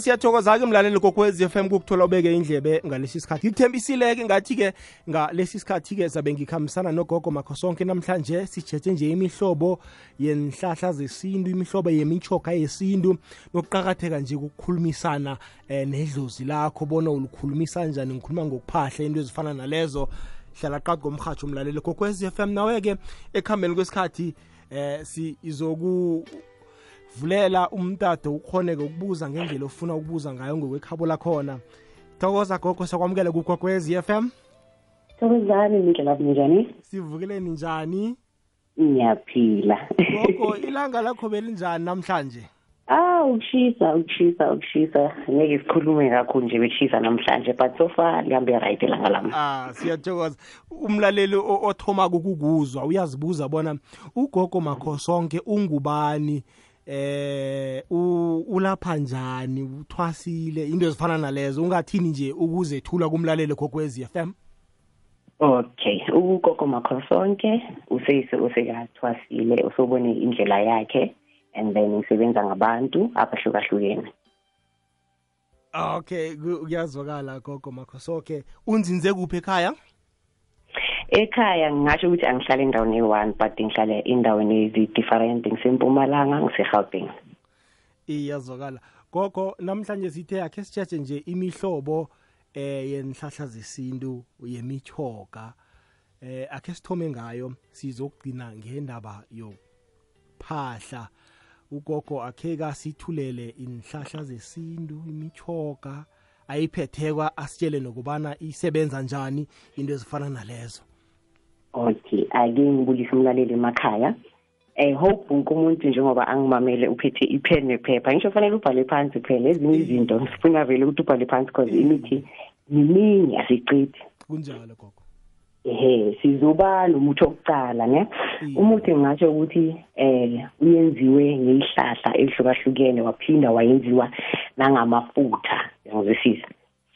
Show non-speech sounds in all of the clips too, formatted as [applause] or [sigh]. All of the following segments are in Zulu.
siyathokoza-ke mlaleli kokwez f m kukuthola ubeke indlebe ngalesi sikhathi ngikuthembisile-ke ngathi-ke ngalesi sikhathi-ke zabe ngikhambisana nogogo makho sonke namhlanje sijethe nje imihlobo yenhlahla zesintu imihlobo yemichoga yesintu nokuqakatheka nje ukukhulumisana eh, nedlozi lakho. Bona ulikhulumisa njani? Ngikhuluma ngokuphahla into ezifana nalezo. Hlala qadi komrhatsho umlaleli kokwez f m. Nawe-ke ekuhambeni kwesikhathi eh sizoku vulela umtado ukhoneke ukubuza ngendlela ofuna ukubuza ngayo ngokwekhabo lakhona. Thokoza gogo sakwamukela kukwakwez f m. Thokozani nindlela kunjani sivukeleni njani? Ngiyaphila. Gogo [laughs] ilanga lakho belinjani namhlanje? Ah ukushisa ukushisa ukushisa ngeke sikhulume kakhulu nje bekushisa namhlanje but so far lihambe right ilanga lami. Ah siyathokoza. Umlaleli othoma kukuzwa uyazibuza bona ugogo makho sonke ungubani eh ulapha njani uthwasile into ezifana nalezo ungathini nje ukuzethula kumlaleli kokwezi FM Okay ugogo makho sonke useyise usekathwasile usobone indlela yakhe and then usebenza ngabantu abahlukahlukene. Okay kuyazwakala gogo makho sonke. Unzinze kuphi ekhaya? Ekhaya ngingasho ukuthi angihlale endaweni eyi-one but ngihlale endaweni ezi-different ngisempumalanga ngise-gauteng. Iyazwakala. Gogo namhlanje sithe akhe sitshatshe nje imihlobo eh yenhlahla zesintu yemichoga eh akhe sithome ngayo sizokugcina ngendaba yokuphahla ugogo akhe kasithulele inhlahla zesintu imichoga ayiphethekwa asitshele nokubana isebenza njani into ezifana nalezo. Okay ake ngibulise umlaleli emakhaya. Eh hope wonke umuntu njengoba angimamele uphethe ipen nephepha ngisho fanele ubhale phansi phela ezinye izinto sifuna vele ukuthi ubhale phansi because imithi miningi asiqithi. Kunjalo gogo ehe sizoba nomuthi okucala ne? Umuthi ngingasho ukuthi eh uyenziwe ngeyihlahla ehlukahlukene waphinda wayenziwa nangamafutha ngizwisisa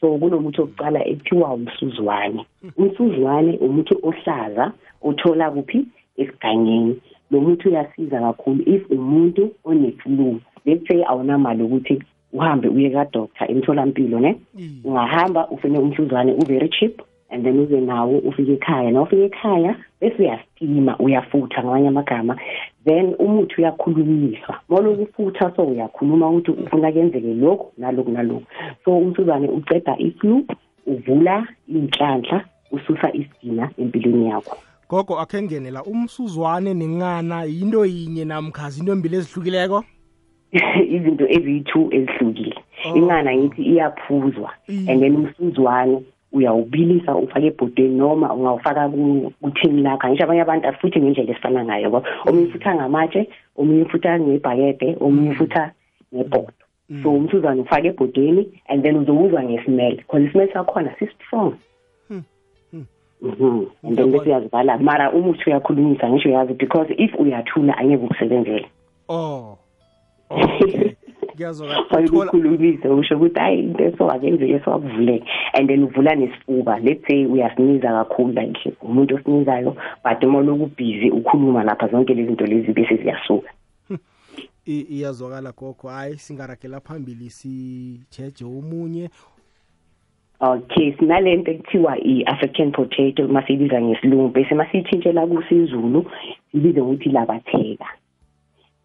so kunomuthi wokuqala ekuthiwa umsuzwane. Umsuzwane umuthi ohlaza othola kuphi? Esigangeni. Lo muthi uyasiza kakhulu if umuntu one-flu let's say awunamali ukuthi uhambe uye kadoctor emtholampilo ne? Ungahamba ufune umhluzwane u-very cheap and then uze nawo ufike ekhaya. Na ufike ekhaya bese uyastima uyafutha ngamanye amagama then umuthi uyakhulunyiswa. Moloku ufutha so uyakhuluma ukuthi ufuna kenzeke lokhu naloku naloku so umsuzwane uceda iflu uvula iy'nhlanhla ususa isidina empilweni yakho. Gogo akhe ngenela umsuzwane nenqana yinto yinye namkhazi into mbili ezihlukileko? [laughs] Izinto eziyi-two ezihlukile. Inqana ngithi iyaphuzwa and then umsuzwane uyawubilisa ufake ebhodweni noma ungawufaka kuthini lakho ngisho abanye abantu afuthi ngendlela esifana ngayo yabo omunye futha ngamatshe omunye futha ngebhakede omunye futha ngebhodo so umsuzwane ufake ebhodweni and then uzowuzwa ngesmell because ismell sakhona si-strong Mhm. And then bese uyazivala mara umuthi uyakhulumisa ngisho yazi because if uyathula angeke ukusebenzele. Oh. [laughs] Uyakhulumisa usho ukuthi hayi into eso akenzeke eswakuvuleke and then uvula nesifuba. Let's say uyasiniza kakhulu like umuntu osinizayo but uma loku busy ukhuluma lapha zonke lezi zinto lezi bese ziyasuka. iyazwakala gogo. Hayi singarakela phambili sijeje omunye. Okay sinalento ekuthiwa i-african potato masiyibiza ngesilungu bese masiyithintshela kusizulu sibize ukuthi labatheka.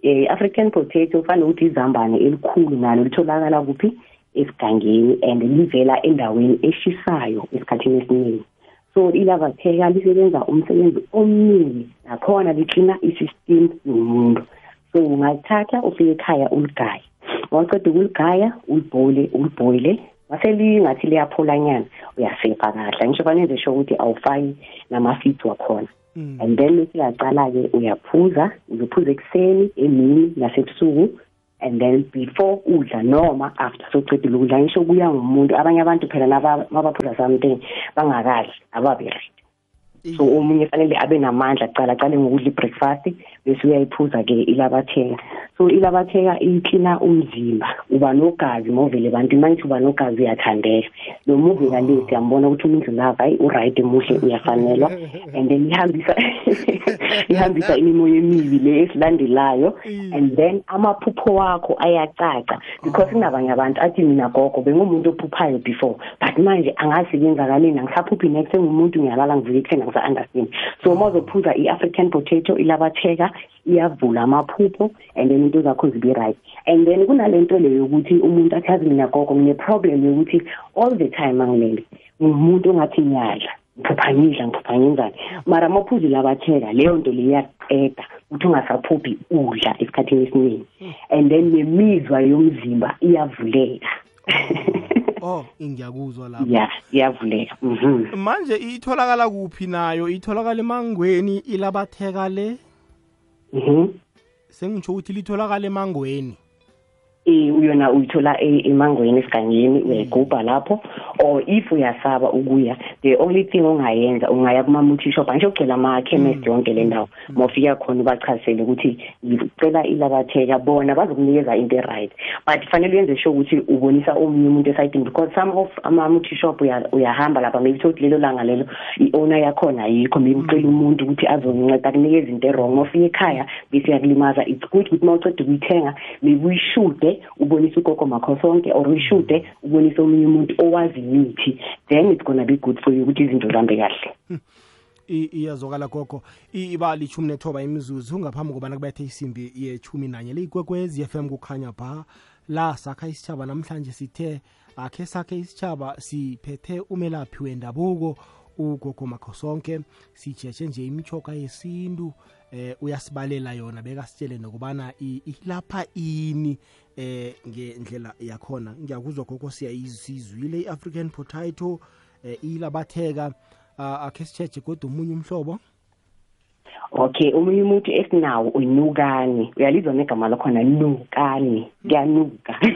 Eh African potato fana ukuthi izambane elikhulu nalo litholakala kuphi? Esigangeni and livela endaweni eshisayo esikhathini esiningi. So ilavatheka lisebenza umsebenzi omningi nakhona liklina isystem yomuntu. So ungalithatha ufike ekhaya uligaye waqeda ukuligaya ulibhole ulibhoyile. Mase lingathi liyapholanyana uyasefa kahle. Ngisho fanele sho ukuthi awufaki namafeeds wakhona. And then bese uyaqala-ke uyaphuza uzophuza ekuseni emini nasebusuku. And then before udla noma after socedile ukudla ngisho kuya ngumuntu abanye abantu phela mabaphuza something bangakadli ababi right so omunye fanele abe namandla aqala aqale ngokudla i-breakfast bese uyayiphuza-ke ilabatheka. So ilabatheka iklina umzimba. Uba nogazi mawuvele ebantwini mangithi uba nogazi uyathandeka. Lo muvi kale siyambona ukuthi umuntu lava hayi uright muhle uyafanelwa. And then ihambisa [laughs] ihambisa imimoya emibi le esilandelayo. And then amaphupho wakho ayacaca. Because kunabanye abantu athi mina gogo bengumuntu ophuphayo before. But manje angazi kwenzakaleni angisaphuphi next sengumuntu ngiyalala ngivuke ekuseni angisa-understand so uma uzophuza i-african potato ilabatheka iyavula amaphupho and then into zakho zibe right. And then kunalento leyo yokuthi umuntu athi azi mina gogo ngine-problem yokuthi all the time angilele ngumuntu ongathi ngiyadla ngiphupha ngidla ngiphupha ngenzani. Mara amaphuzu labatheka leyo nto leyo iyaqeda ukuthi ungasaphuphi udla esikhathini esiningi. And then nemizwa yomzimba iyavuleka. [laughs] Oh ngiyakuzwa lapho. Ya iyavuleka. Mhm. Manje itholakala kuphi nayo? Itholakala emangweni ilabatheka le? Mhm. Sengitsho ukuthi litholakala emangweni. Uyona uyithola e- emangweni esigangeni uyayigubha lapho or if uyasaba ukuya the only thing ongayenza ungaya kuma-multi shop angisho kugcwela ama-chemist yonke le ndawo mawufika khona ubachazisele ukuthi ngicela ilabatheka bona bazokunikeza into e-right. But fanele uyenze sure ukuthi ubonisa omunye umuntu esayidini because some of ama-multi shop uya- uyahamba lapha maybe thokuthi lelo langa lelo i-owner yakhona ayikho maybe ucela umuntu ukuthi azonceda akunikeza into e-wrong. Mawufika ekhaya bese yakulimaza it's good ukuthi uma uceda ukuyithenga maybe uyishude ubonise ugogo makho sonke or uyishude ubonise omunye umuntu owazi imithi. Then it's gonna be good for you ukuthi izinto zihambe kahle. Iyazokala gogo. Iba lichumi nethoba imizuzu ungaphambi kobana kubethe isimbi yechumi nanye. Leyikwekwezi FM kukhanya ba la sakha isitshaba namhlanje sithe akhe sakhe isitshaba siphethe umelaphi wendabuko ugogo makho sonke. Sijeje nje imichoka yesintu eh uyasibalela yona bekasitshele nokubana ilapha ini eh ngendlela yakhona. Ngiyakuzwa gogo siyayizizwile. I-african potato eh ilabatheka. Uh, akhe sitshetshe kodwa omunye umhlobo? Okay omunye umuntu esinawo unukani. Uyalizwa negama lakhona nukani. Kuyanuka. [laughs]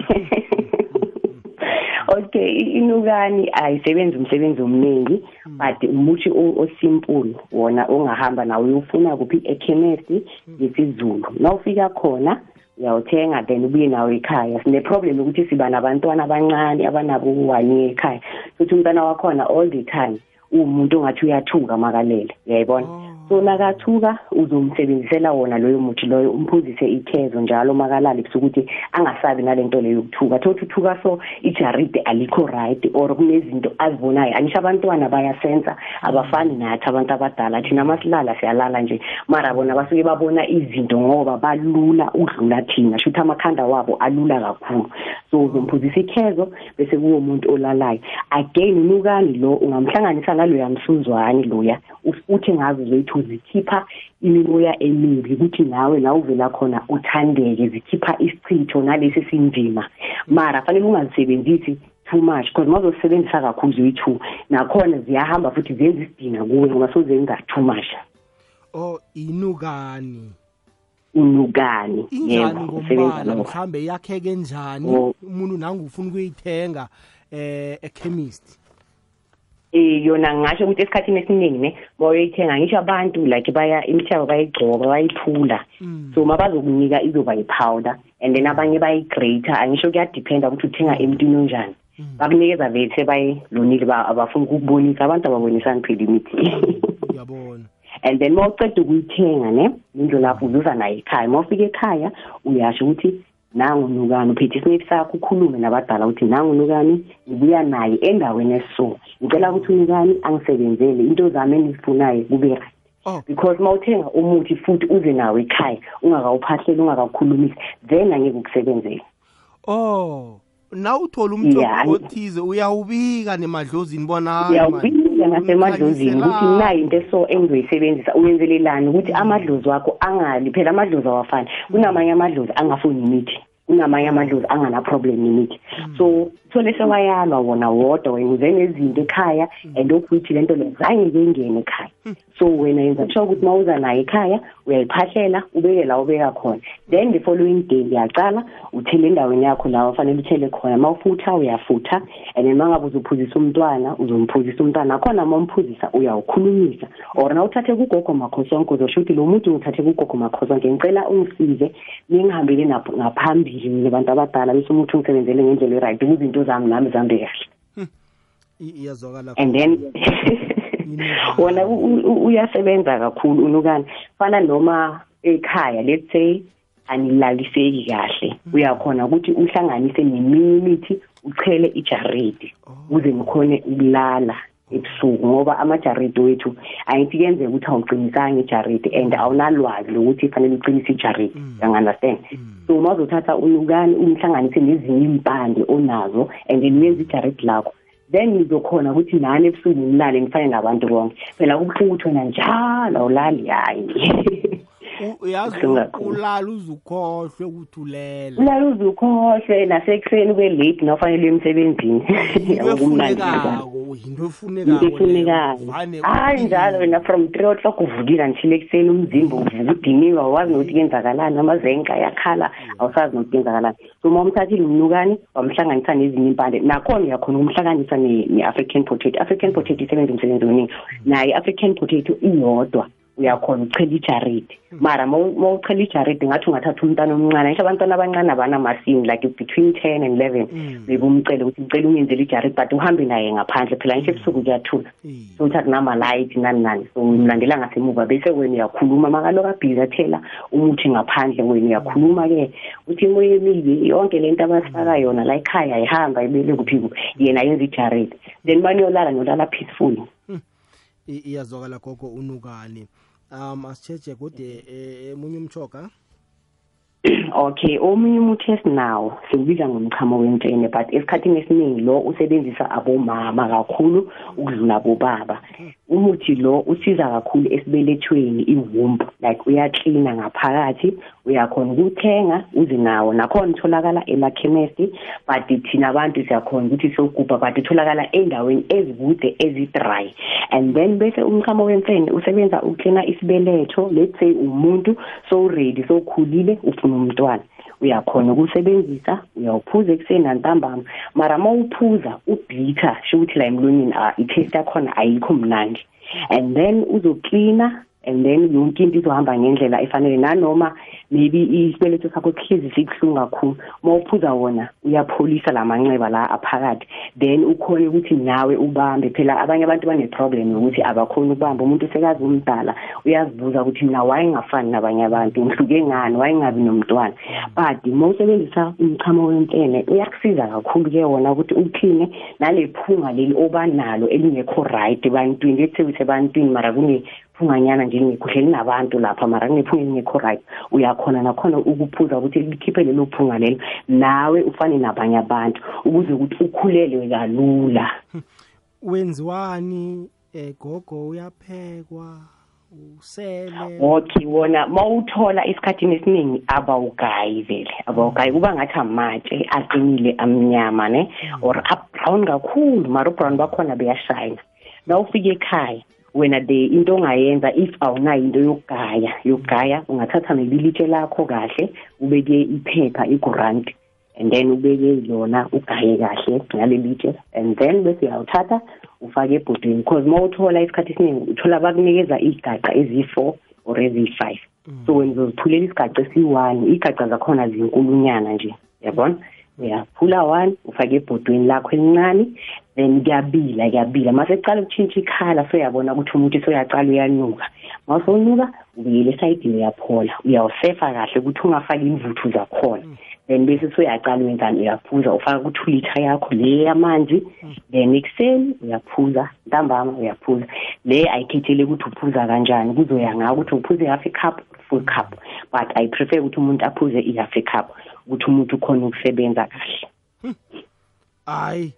Okay i- inukani ayisebenzi umsebenzi omningi but umuthi o- osimple wona ongahamba nawo uyofuna kuphi ekhemesti ngesizulu. Nawufika khona uyawuthenga then ubuye nawo ekhaya. Sine-problem yokuthi siba nabantwana abancane abanabo u-one year ekhaya. Futhi umntwana wakhona all the time uwumuntu ongathi uyathuka makalele uyayibona? So nakathuka uzomsebenzisela wona loyo muthi loyo umphuzise ithezo njalo makalala ebusuku ukuthi angasabi nale nto leyo yokuthuka. Thothi uthuka so ijaride alikho right or kunezinto azibonayo. Angisho abantwana bayasensa abafani nathi abantu abadala. Thina masilala siyalala nje mara bona basuke babona izinto ngoba balula udlula thina. Shuthi amakhanda wabo alula kakhulu. So uzomphuzisa ikhezo bese kuwo umuntu olalayo. Again unukani lo ungamhlanganisa naloya msuzwane loya. Us- uthi ngazo zoyithi uzikhipha imimoya emibi ukuthi nawe la uvela khona uthandeke zikhipha isichitho nalesi sinzima. Mara fanele ungazisebenzisi too much because uma uzosebenzisa kakhulu zoyi-two nakhona ziyahamba futhi zenza isidina kuwe ngoba sozenza too much. Oh inukani? Unukani injani usebenza ngombala? lokho. Mhlambe yakheke njani? Oh. umuntu nangu ufuna ukuyithenga eh echemist eh yona ngisho ukuthi esikhathini esiningi ne bayoyithenga ngisho abantu like baya imithabo bayigcoba bayiphula. So mabazokunika izoba yi-powder and then abanye bayi-grater angisho kuyadependa ukuthi uthenga emntwini onjani. Bakunikeza vele sebayilonile ba- abafuna ukukubonisa abantu ababonisani phela imithi. Uyabona. [laughs] And then uma uceda ukuyithenga ne indlu lapho uzuza nayo ekhaya. Uma ufika ekhaya uyasho ukuthi nangu nukani uphethe isinethi sakho ukhulume nabadala ukuthi nangu nukani ngibuya naye endaweni esiso ngicela ukuthi unukani angisebenzele into zami engizifunayo kube right. Oh. Because uma uthenga umuthi futhi uze nawo ekhaya ungakawuphahleli ungakawukhulumisi then angeke ukusebenzele oh na uthola Yeah, umthobo I- othize uyawubika nemadlozini bona hayi man, uyawubika nasemadlozini ukuthi ungikhanyisela. nayi into eso engizoyisebenzisa uyenzelelani? Ukuthi amadlozi wakho angali phela amadlozi awafani. Kunamanye amadlozi angafuni imithi. Kunamanye amadlozi angana-problem nemithi so uthole sewayalwa wona wodwa wena uze nezinto ekhaya and okuthi lento le zange ke ingene ekhaya. So wena yenza sure ukuthi mawuza naye ekhaya uyayiphahlela ubeke la ubeka khona. Then the following day uyaqala uthele endaweni yakho la ufanele uthele khona. Mawufutha uyafutha and then mangabe uzophuzisa umntwana uzomphuzisa umntwana. Nakhona mawumphuzisa uyawukhulumisa or na uthathe kugogo makhosonke uzosho ukuthi lo muntu ngithathe kugogo makhosonke ngicela ungisize ningihambele ngaphambili mina abantu abadala bese umuntu ungisebenzele ngendlela e-right ukuze into zami nami zihambe kahle. Iyazwakala and then [laughs] [laughs] wona uyasebenza kakhulu unukani? Fana noma ekhaya let's say anilaliseki kahle. Uyakhona ukuthi uhlanganise neminye imithi uchele ijaridi ukuze ngikhone ukulala. Ebusuku ngoba amajaridi wethu ayithi kuyenzeka ukuthi awuqinisanga ijaridi and awunalwazi lokuthi fanele uqinise ijaridi. Uyangunderstand so uma uzothatha unukani umhlanganise nezinye impande onazo and then uyenza ijaridi lakho then ngizokhona ukuthi nani ebusuku ngilale ngifane nabantu bonke. Phela kubuhlungu ukuthi wena njalo awulali hayi [laughs] uyazi ulala uzukhohlwe ukuthi ulele. Ulala uzukhohlwe nasekuseni ube late nofanele emsebenzini. [laughs] Efunekako yinto efunekako efunekako. Hayi njalo wena from three o'clock uvukile until ekuseni umzimba uvuka udiniwe awazi nokuthi kuyenzakalani amazenka ayakhala awusazi nokuthi kuyenzakalani so uma umthathile umnukani wamhlanganisa nezinye impande. Nakhona uyakhona ukumhlanganisa ne-african potato. African potato isebenza umsebenzi oningi naye i-african potato iyodwa. Uyakhona uchela ijaridi. Mara ma uchela ijaridi ngathi ungathatha umntwana omncane ngisho abantwana abancane abanamasini like between ten and eleven bebe umcele ukuthi ngicela ungenzele ijaridi but uhambe naye ngaphandle phela ngisho ebusuku kuyathula. So uthi akunamalayithi nani nani. So umlandela ngasemuva bese wena uyakhuluma makaloku abhizi athela umuthi ngaphandle wena uyakhuluma-ke. Uthi imoya emibi yonke le nto abasifaka yona la ekhaya ihamba ibele kuphi kuphi yena yenza ijaridi. Then maniyolala niyolala peacefully. Iyazwakala gogo unukani. Um asitsheje kude emunye umchoga okay omunye umuthi esinawo siwubiza ngomchamo wemfene but esikhathini esiningi lo usebenzisa abomama kakhulu ukudlula bobaba. Umuthi lo usiza kakhulu esibelethweni iwumbu like uyaklina ngaphakathi uyakhona ukuthenga uze nawo. Nakhona utholakala emakhemesti but thina abantu siyakhona ukuthi siyogubha but utholakala endaweni ezikude ezi-dry. And then bese umchamo wemfene usebenza uklina isibeletho. Let's say umuntu so-ready sowukhulile ufuna umntwana. Uyakhona ukusebenzisa uyawuphuza ekuseni nantambama. Mara ma uphuza ubhitha sho ukuthi la emlonyeni i-taste yakhona ayikho mnandi. And then uzoklina and then yonke into izohamba ngendlela efanele. Nanoma maybe isibeletho sakho sihlezi sikuhlungu kakhulu uma uphuza wona uyapholisa la manxeba la aphakathi. Then ukhona ukuthi nawe ubambe. Phela abanye abantu bane-problem yokuthi abakhoni ukubamba. Umuntu sekazi umdala uyazibuza ukuthi mina wayengafani nabanye abantu ngihluke ngani wayengabi nomntwana. But uma usebenzisa umchamo wempene uyakusiza kakhulu-ke wona ukuthi ukline nalephunga leli obanalo elingekho right ebantwini lethe ukuthi ebantwini mara kunephunganyana nje lingekho linabantu lapha mara kunephunga elingekho right. Uyakhona nakhona ukuphuza ukuthi likhiphe lelo phunga lelo nawe ufane nabanye abantu ukuze ukuthi ukhulelwe kalula. [laughs] Wenziwani eh gogo uyaphekwa usele? Okay wona mawuthola isikhathini esiningi abawugayi vele. Abawugayi kuba ngathi amatshe aqinile amnyama ne? Or abrown kakhulu mara ubrown bakhona beyashayina. Na ufika ekhaya wena the into ongayenza if awunayo into yokugaya yokugaya ungathatha nebilitshe lakho kahle ubeke iphepha igranti and then ubeke lona ugaye kahle ngalelitshe and then bese uyawuthatha ufake ebhodweni because uma uthola isikhathi esiningi uthola bakunikeza iy'gaqa eziyi-four or eziyi-five so wena uzoziphulela isigaca esi-one iy'gaca zakhona zinkulunyana nje yabona uyaphula one ufake ebhodweni lakho elincane then kuyabila kuyabila. Mase kucala ukutshintsha ikhala soyabona ukuthi umuntu soyaqala uyanuka. Mawusonyuka ubuyele esayidini uyaphola. Uyawusefa kahle ukuthi ungafaki imvuthu zakhona. Then bese soyaqala wenzani uyaphuza ufaka ku-two litre yakho le yamanzi. Then ekuseni uyaphuza ntambama uyaphuza. Le ayikhethele ukuthi uphuza kanjani kuzoya ngako ukuthi uphuze half a cup full cup. But i prefer ukuthi umuntu aphuze i-half a cup. Ukuthi umuntu ukhona ukusebenza kahle. Hayi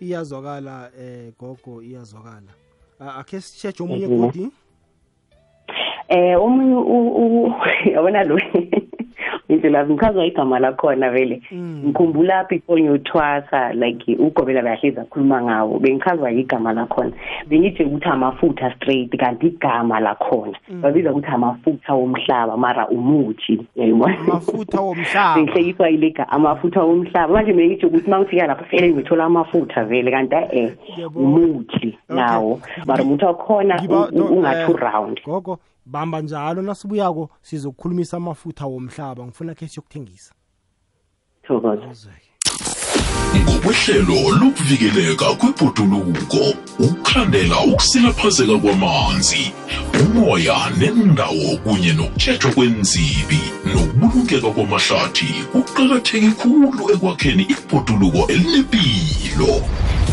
iyazwakala eh gogo iyazwakala. Akhe sitsheje omunye godi eh omunye [laughs] yabona lo. Indlela ngichazwa igama lakhona vele. Ngikhumbula before ngiyothwasa like ugobela kahle zakhuluma ngawo bengichazwa igama lakhona. Bengithi ukuthi amafutha straight kanti igama lakhona. Babiza ukuthi amafutha womhlaba mara umuthi yayibona? Amafutha womhlaba. Bengihlekiswa yilega amafutha womhlaba. Manje bengithi ukuthi uma ngifika lapho vele ngithola amafutha vele kanti eh umuthi nawo. Mara umuthi wakhona ungathi round gogo bamba njalo nasibuyako sizokukhulumisa amafutha womhlaba. Ngifuna khe siyokuthengisa. Thokoza. Ngokwehlelo lokuvikeleka kwebhoduluko ukukhandela ukusilaphazeka kwamanzi umoya nendawo kunye nokutshejwa kwenzibi nokubulungeka kwamahlathi kuqakatheke khulu ekwakheni ibhoduluko elinempilo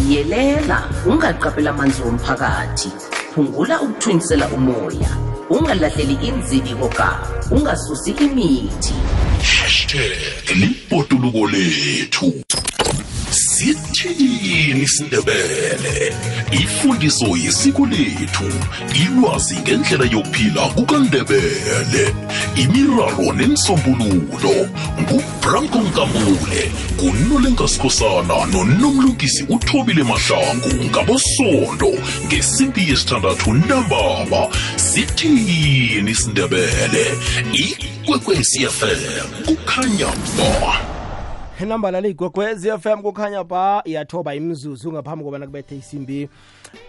yelela ungaqaphela amanzi womphakathi. Phungula ukuthwinisela umoya. Ungalahleli inzibiko ka ungasusi imithi. Hashtag libhoduluko lethu. Sithini isindebele? Ifundiso yesiko lethu ilwazi ngendlela yokuphila kukandebele. Imiraro nemisombululo ngubranko nkambule kunolenkasikhosana nonomlungisi uthobile mahlangu ngabosondo ngesimbi yesithandathu ntambama sithini isindebele? Ikwekwecfm kukhanya ba inamba igogwez FM kukhanya ba iyathoba imzuzu ngaphambi kobana kubethe isimbi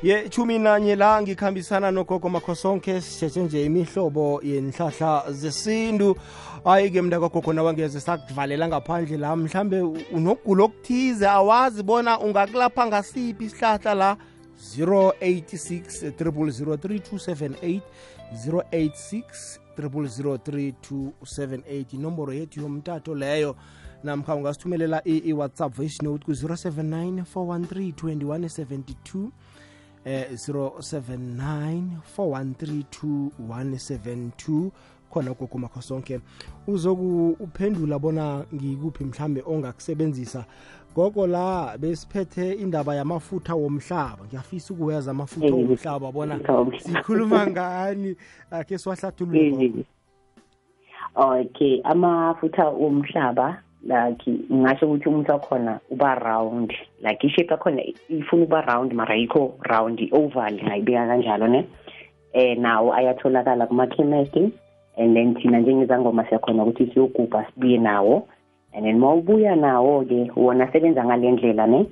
yechumi nanye la ngikhambisana nogogo makhosonke sithethe nje imihlobo yenhlahla zesintu. Hayi-ke mntagogogo nawangeze sakuvalela ngaphandle la mhlambe unokugula okuthize awazi bona ungakulapha ngasiphi isihlahla la. 086 0003278 086 0003278 inomboro yethu yomtato leyo namkha ungasithumelela i-whatsapp voice note ku-079 413 2172 eh 079 413 2172 khona kokumakho sonke uzokuphendula bona ngikuphi mhlambe ongakusebenzisa. Gogo la besiphethe indaba yamafutha womhlaba. Ngiyafisa ukuweza amafutha womhlaba bona sikhuluma ngani? Akhe siwahlathulule okay amafutha womhlaba like ngingasho ukuthi umuntu wakhona uba round. Like ishape yakhona ifuna uba round mara yikho round oval ngayibeka kanjalo ne? Eh nawo ayatholakala kuma-chemist and then thina njengezangoma siyakhona ukuthi siyogubha sibuye nawo. And then mawubuya ubuya nawo-ke wona asebenza ngale ndlela ne?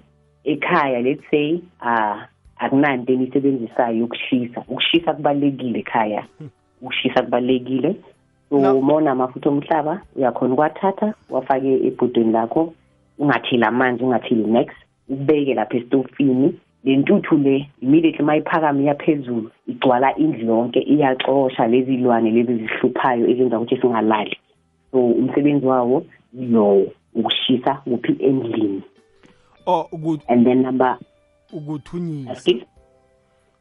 Ekhaya let's say uh, akunanto enisebenzisayo ukushisa. Ukushisa kubalulekile ekhaya. Ukushisa kubalulekile so uma unamafutha omhlaba uyakhona ukwathatha wafake ebhodweni lakho ungatheli amanzi ungatheli next ubeke lapha esitofini. Le ntuthu le immediately uma iphakame iyaphezulu igcwala indlu yonke iyaxosha lezi lwane lezi zihluphayo ezenza ukuthi singalali. So umsebenzi wawo yilowo ukushisa kuphi endlini. Oh and then number ukuthunyisa. Skip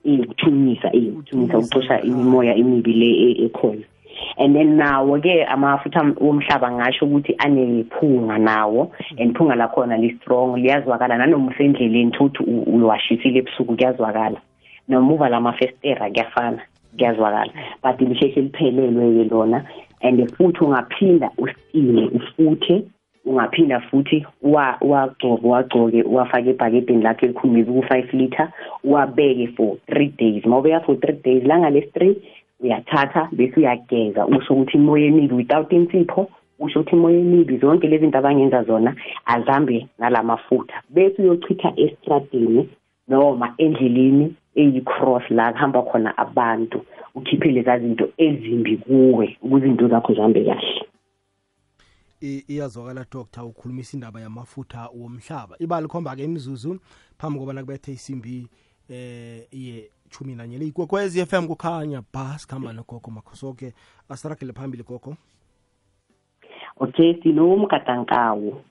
ukuthunyisa eh, ukuthunyisa ukuxosha imimoya imibi le e- ekhona. And then nawo-ke amafutha womhlaba ngasho ukuthi anephunga nawo and iphunga lakhona li-strong liyazwakala. Nanoma usendleleni thokuthi uwashisile ebusuku kuyazwakala. Noma uva lamafestera kuyafana kuyazwakala. But lisheshe liphelelwe-ke lona and futhi ungaphinda usitime ufuthe ungaphinda futhi uwa- uwagcobe uwagcoke uwafake ebhakebheni lakho elikhulu maybe ku-five litre uwabeke for three days. Uma ubeka for three days langa lesi-three uyathatha bese uyageza. Usho ukuthi imoya emibi without insipho usho ukuthi imoya emibi zonke lezi zinto abangenza zona azambe nala mafutha bese uyochitha estradini noma endleleni eyi-cross la kuhamba khona abantu ukhiphe leza zinto ezimbi kuwe ukuze izinto zakho zihambe kahle. Iyazwakala doctor ukhulumisa indaba yamafutha womhlaba. Ibali khomba-ke imizuzu phambi kobana kubethe isimbi eh iye chumi nanye le ikwekwezi FM kukhanya ba sikhamba nogogo makhosoke. Asiragele phambili gogo okay sino umgadankawu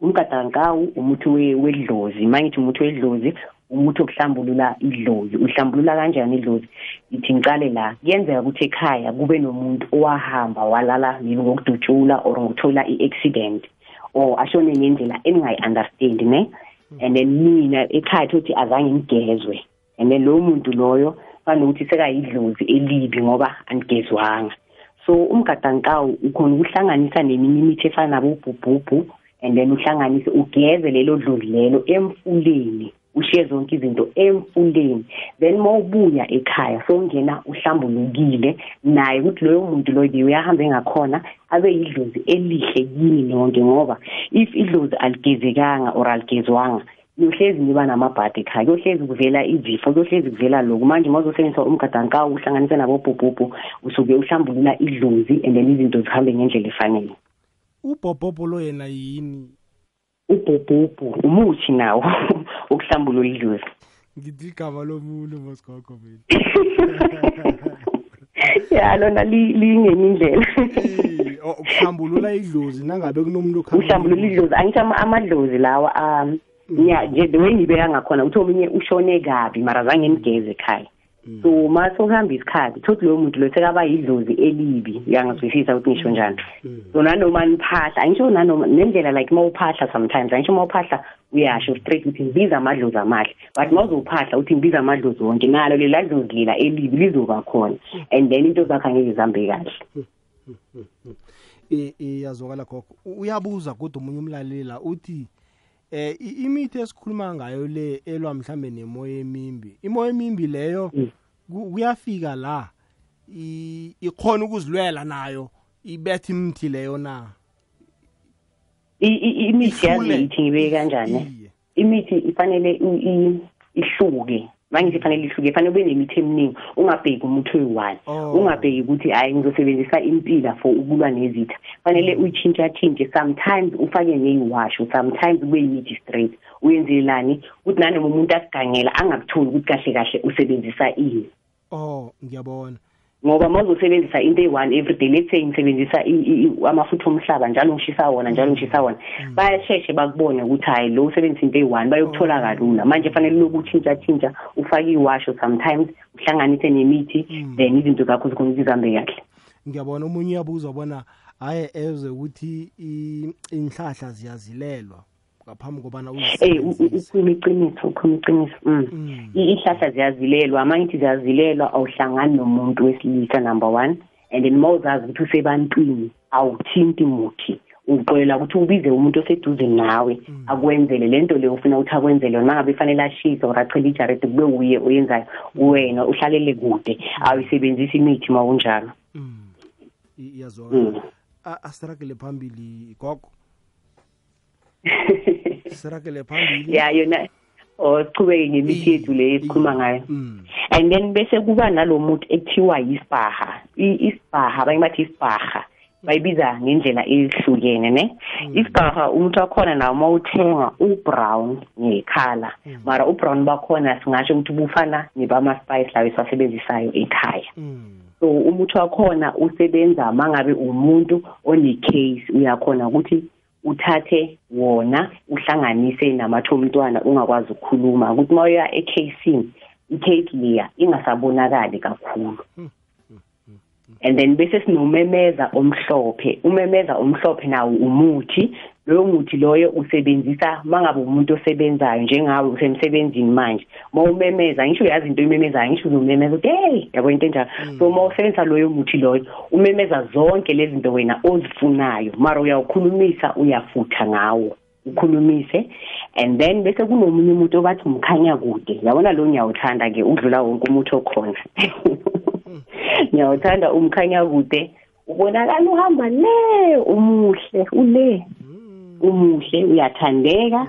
umgadankawu umuthi we- wedlozi. Ma ngithi umuthi wedlozi umuthi wokuhlambulula idlozi. Uhlambulula kanjani idlozi? Ithi ngicale la kuyenzeka ukuthi ekhaya kube nomuntu owahamba walala maybe ngokudutshula or ngokuthola i-accident or ashone ngendlela eningayi-understand ne? And then mina ekhaya thokuthi azange ngigezwe. Then lowo muntu loyo fanokuthi sekayidlozi elibi ngoba angigezwanga so umgadankawu ukhona ukuhlanganisa neminye imithi efana nabobhubhubhu and then uhlanganise ugeze lelo dlozi lelo emfuleni. Ushiye zonke izinto emfuleni. Then mawubuya ekhaya songena uhlambulukile naye ukuthi loyo muntu loyo uyahambe ngakhona abe yidlozi elihle yini lonke ngoba if idlozi aligezekanga or aligezwanga yohlezi niba namabhadi ekhaya kuyohlezi kuvela izifo kuyohlezi kuvela lokhu. Manje uma uzosebenzisa umgadankawu uhlanganise nabobhubhubhu usuke uhlambulula idlozi and then izinto zihambe ngendlela efanele. Ubhobhobho lo yena yini? Ubhubhubhu umuthi nawo [laughs] ukuhlambulula idlozi ngithi igama lomuntu mosigogo mina [laughs] ya lona li- lingenye indlela. Eh, oh, ukuhlambulula idlozi nangabe kunomuntu okhamba- uhlambulula idlozi angithi ama- amadlozi lawa um ya nje the way ngibeka ngakhona ukuthi omunye ushone kabi mara zange nigeze ekhaya. So ma sokuhamba isikhathi thothi loyo muntu loyo sekaba yidlozi elibi uyangizwisisa ukuthi ngisho njani. So nanoma niphahla angisho nanoma nendlela like ma uphahla sometimes angisho ma uphahla uyasho straight ukuthi ngibiza amadlozi amahle. But ma uzophahla uthi ngibiza amadlozi wonke nalo lela dlozi lela elibi lizoba khona. And then into zakho angeke zihambe kahle. Iyazwakala gogo. U- uyabuza kodwa omunye umlaleli la uthi eh imithi esikhuluma ngayo le elwa mhlambe nemoya emimbi. Imoya emimbi leyo ku- kuyafika la ikhona ukuzilwela nayo ibethe imithi leyo na? Imithi yazi ithi ngibeke kanjani? Imithi ifanele ihluke. Mangithi ifanele ihluke ifanele ube nemithi eminingi ungabheki umuthi oyi-one. Oh. ungabheki ukuthi hayi ngizosebenzisa impila for ukulwa nezitha. Fanele uyitshintsha-tshintshe sometimes ufake neyiwasho sometimes kube yimithi straight. Uyenzelani ukuthi nanoma umuntu asigangela angakutholi ukuthi kahle kahle usebenzisa ini. Oh ngiyabona ngoba uma uzosebenzisa into eyi-one every day let's say ngisebenzisa i- i- i- amafutha omhlaba njalo ngishisa wona njalo ngishisa wona bayasheshe bakubone ukuthi hhayi lo usebenzisa into eyi-one bayokuthola kalula. Manje fanele loku utshintsha-tshintsha ufake iwasho sometimes uhlanganise nemithi then izinto zakho zikhona ukuthi zihambe kahle. Ngiyabona omunye uyabuza bona hayi ezwe ukuthi i- inhlahla ziyazilelwa. Ngaphambi kobana Eh u- u- uzisebenzise ukhuluma iqiniso ukhuluma iqiniso. Mm. Mm. I- ihlahla ziyazilelwa amangithi ziyazilelwa awuhlangani nomuntu wesilisa number one. And then uma uzazi ukuthi usebantwini awuthinti muthi. Uqela ukuthi ubize umuntu oseduze nawe akwenzele lento leyo ufuna ukuthi akwenzele yona mangabe fanele ashise or achele ijarete kube uye oyenzayo wena uhlalele kude. Awuyisebenzisi imithi ma kunjalo Mm. I- Mm. iyazwakala A- asiragele phambili gogo. Siragele phambili? Ya yona ochubeke ngemithi yethu le esikhuluma ngayo. Mm. and then bese kuba nalomuntu ekuthiwa yisibaha I- isibaha abanye bathi isibaha bayibiza ngendlela ehlukene ne? Isibaha umuntu wakhona nawo uma uthenga u-brown ngekhala. Mara u-brown bakhona singasho ukuthi bufana nebama-spice lawo esiwasebenzisayo ekhaya. Mm. so umuthi wakhona usebenza mangabe umuntu one-case uyakhona ukuthi uthathe wona uhlanganise namathe omntwana ungakwazi ukukhuluma. Ukuthi uma uya ekhasini i-case leya ingasabonakali kakhulu. And then bese sinomemeza omhlophe. Umemeza omhlophe nawo umuthi loyo muthi loyo usebenzisa mangabe umuntu osebenzayo njengawe usemsebenzini manje. Uma umemeza ngisho uyazi into imemezayo ngisho uzomemeza ukuthi hey! Yabo into enjalo. So uma usebenzisa loyo muthi loyo umemeza zonke lezi zinto wena ozifunayo. Mara uyawukhulumisa uyafutha ngawo. Ukhulumise and then bese kunomunye umuntu obathi umkhanya kude. Yabona lo ngiyawuthanda-ke udlula wonke umuthi okhona. Ngiyawuthanda umkhanya kude. Ubonakala uhamba le umuhle ule umuhle uyathandeka.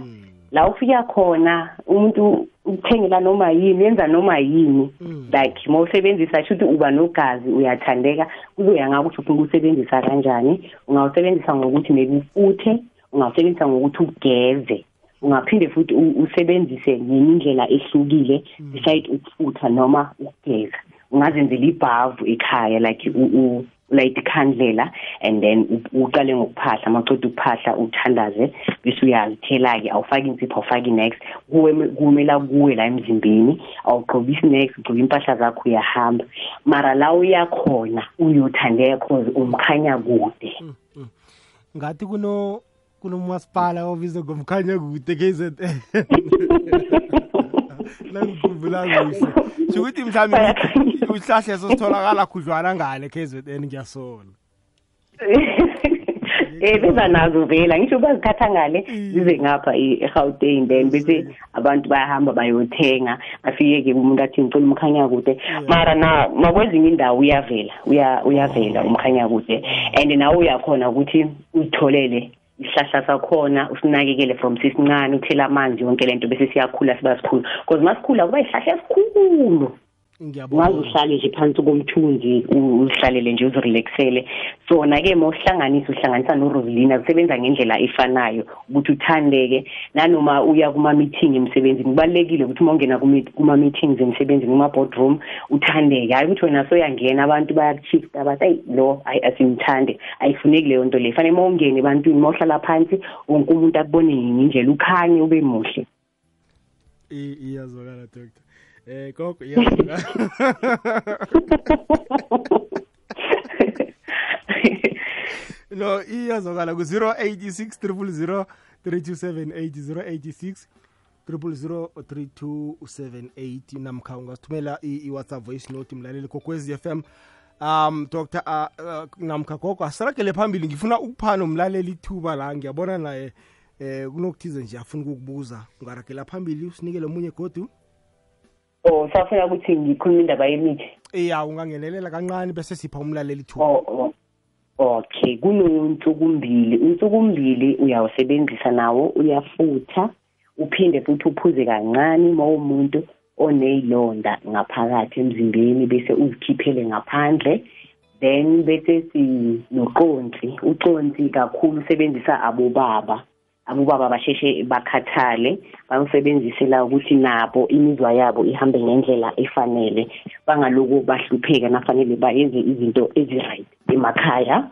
La ufika khona umuntu ukuthengela noma yini yenza noma yini. Like uma usebenzisa shuthi uba nogazi uyathandeka. Kuzoya ngako ukuthi ufuna ukusebenzisa kanjani. Ungawusebenzisa ngokuthi maybe ufuthe ungawusebenzisa ngokuthi ugeze. Ungaphinde futhi u- usebenzise ngenye indlela ehlukile beside ukufutha noma ukugeza. Ungazenzela ibhavu ekhaya like u- u- ulayite ikhandlela and then uqale ngokuphahla amaqodi ukuphahla uthandaze bese uyazithela-ke awufaki insipho awufaki kuwe- kumela kuwe la emzimbeni awugqobisi next ugcoka impahla zakho uyahamba. Mara la uyakhona uyothandeka cause umkhanya kude. Ngathi kuno kunomasipala obizwa ngomkhanya kude KZN [laughs] nangikhumbula kuhle. Sho ukuthi mhlawumbe uhlahla sositholakala khudlwana ngale KZN ngiyasola. [laughs] Eh beza nazo vela ngisho bazikhatha ngale zize ngapha eGauteng then bese abantu bayahamba bayothenga bafike ke umuntu athi ngicela umkhanya kude. Mara na makwezinye indawo uyavela uya uyavela umkhanya kude. And nawe uyakhona ukuthi uzitholele isihlahla sakhona usinakekele from sisincane uthela amanzi yonke lento bese siyakhula siba sikhulu. Because masikhula kuba isihlahla esikhulu. Ungaze uhlale nje phansi komthunzi uzihlalele nje uzirelaxele. Sona-ke uma uhlanganisa uhlanganisa no-roselina kusebenza ngendlela efanayo ukuthi uthandeke. Nanoma uya kuma-meeting emsebenzini kubalulekile ukuthi uma ungena kuma-meetings emsebenzini kuma-boardroom uthandeke. Hhayi ukuthi wena soyangena abantu bayakuchifta bathi ayi lo asimthande ayifuneki leyo nto leyo fanele uma ungene ebantwini uma uhlala phansi wonke umuntu akubone ngendlela ukhanye ube muhle. Iyazwakala doctor. Eh gogo Ya, [laughs] no iyazwakala ku-086 000 3278 086 3278 namkha ungasithumela i-whatsapp voice note mlaleli kokwezi FM um dr uh, uh, namkha gogo asiragele phambili ngifuna ukuphana umlaleli ithuba la ngiyabona naye eh kunokuthize nje afuna ukukubuza ungaragela phambili usinikele omunye godu Oh safuna ukuthi ngikhuluma indaba yemithi. iya ungangenelela kancane bese sipha umlaleli ithuba Oh, oh. Okay, kunonsukumbili. Unsukumbili uyawusebenzisa nawo uyafutha uphinde futhi uphuze kancane uma umuntu oneyilonda ngaphakathi emzimbeni bese uzikhiphele ngaphandle then bese sinoqonsi uqonsi kakhulu usebenzisa abobaba abobaba basheshe bakhathale bawusebenzisela ukuthi nabo imizwa yabo ihambe ngendlela efanele bangaloku bahlupheka nafanele bayenze izinto ezi-right emakhaya.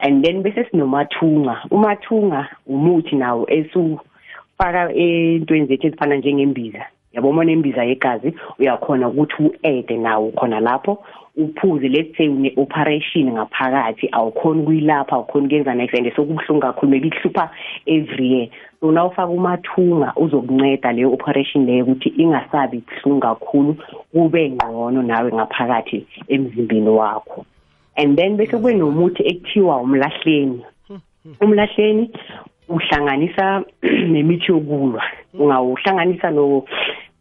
And then bese sinomathunga umathunga umuthi nawo esufaka entweni zethu ezifana njengembiza. Yabo uma nembiza yegazi uyakhona ukuthi u-ede nawo khona lapho uphuze let's say une-operation ngaphakathi awukhona ukuyilapha awukhona ukuyenza next and sokubuhlungu kakhulu maybe kuhlupha every year. So na ufaka umathunga uzokunceda leyo operation leyo ukuthi ingasabi buhlungu kakhulu kube ngqono nawe ngaphakathi emzimbeni wakho. And then bese kube nomuthi ekuthiwa umlahleni. Umlahleni uhlanganisa nemithi yokulwa. Ungawuhlanganisa no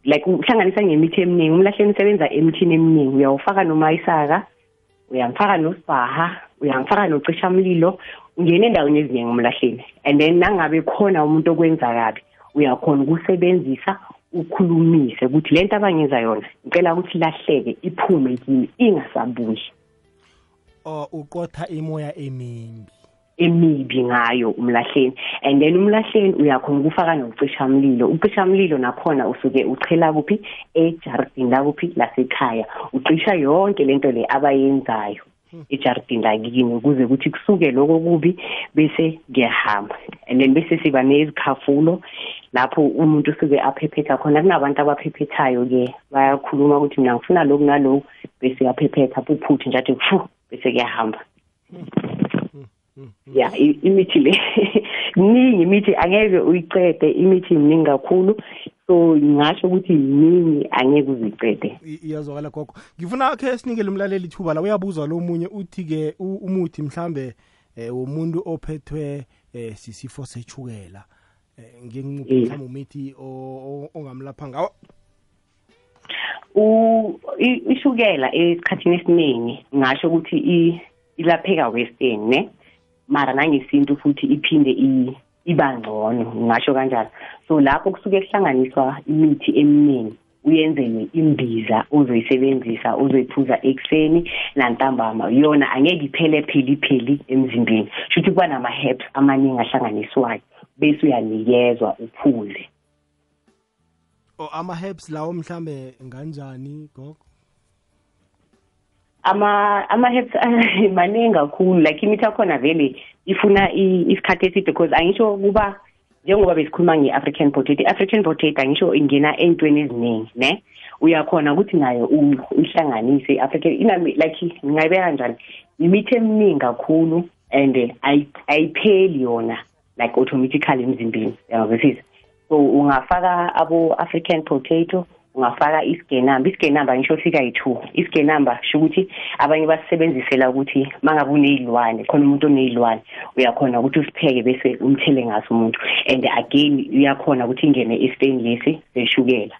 like uhlanganisa ngemithi eminingi umlahleni usebenza emithini eminingi. Uyawufaka noma isaka uyamfaka nosibaha uyamfaka nocishamlilo ungena endaweni eziningi umlahleni and then nangabe khona umuntu okwenza kabi uyakhona ukusebenzisa ukhulumise ukuthi lento abangenza yona ngicela ukuthi lahleke iphume kimi ingasabuyi. O uqotha imoya emimbi. Emibi ngayo umlahleni. And then umlahleni uyakhona ukufaka nocishamlilo ucishamlilo nakhona usuke uchela kuphi? Ejardini lakuphi? Lasekhaya. Ucisha yonke lento le abayenzayo ejardini lakini ukuze ukuthi kusuke lokho kubi bese kuyahamba. And then bese siba nezikhafulo lapho umuntu usuke aphephetha khona. Kunabantu abaphephethayo-ke bayakhuluma ukuthi mina ngifuna lokhu naloku bese uyaphephetha puphuthe nje athi fu bese kuyahamba. Ya i- imithi le. [laughs] Miningi imithi angeke uyicede imithi miningi kakhulu. So ngingasho ukuthi miningi angeke uzicede iyazwakala gogo. Ngifuna khe sinikele umlaleli ithuba la uyabuzwa lo munye uthi-ke umuthi mhlambe eh, womuntu ophethwe eh, sisifo sechukela eh, ngenquphi Mm. mhlawumbe umithi ongamlapha ngawo. Ishukela esikhathini esiningi ngasho ukuthi ilapheka western ne? Mara nangesintu futhi iphinde i- iba ngcono ngasho kanjalo. So lapho kusuke kuhlanganiswa imithi eminingi uyenzelwe imbiza ozoyisebenzisa ozoyiphuza ekuseni nantambama. Yona angeke iphele pheli pheli emzimbeni. Shuthi kuba nama-herbs amaningi ahlanganiswayo bese uyanikezwa uphuze. O ama-herbs lawo mhlambe nganjani gogo? Ama ama herbs [laughs] maningi kakhulu like imithi yakhona vele ifuna isikhathi eside because angisho kuba njengoba besikhuluma nge-african potato i-african potato angisho ingena ey'ntweni eziningi ne? Uyakhona ukuthi nayo u- uyihlanganise i-african like ngingayibeka kanjani imithi eminingi kakhulu and ayi- ayipheli yona like automatically emzimbeni uyangizwisisa so ungafaka abo-african potato ungafaka iscan number iscan number ngisho hlika yi-two iscan number sho ukuthi abanye basisebenzisela ukuthi uma ngabe uney'lwane khona umuntu oney'lwane uyakhona ukuthi usipheke bese umthele ngaso umuntu. And again uyakhona ukuthi ingene esiteni lesi seshukela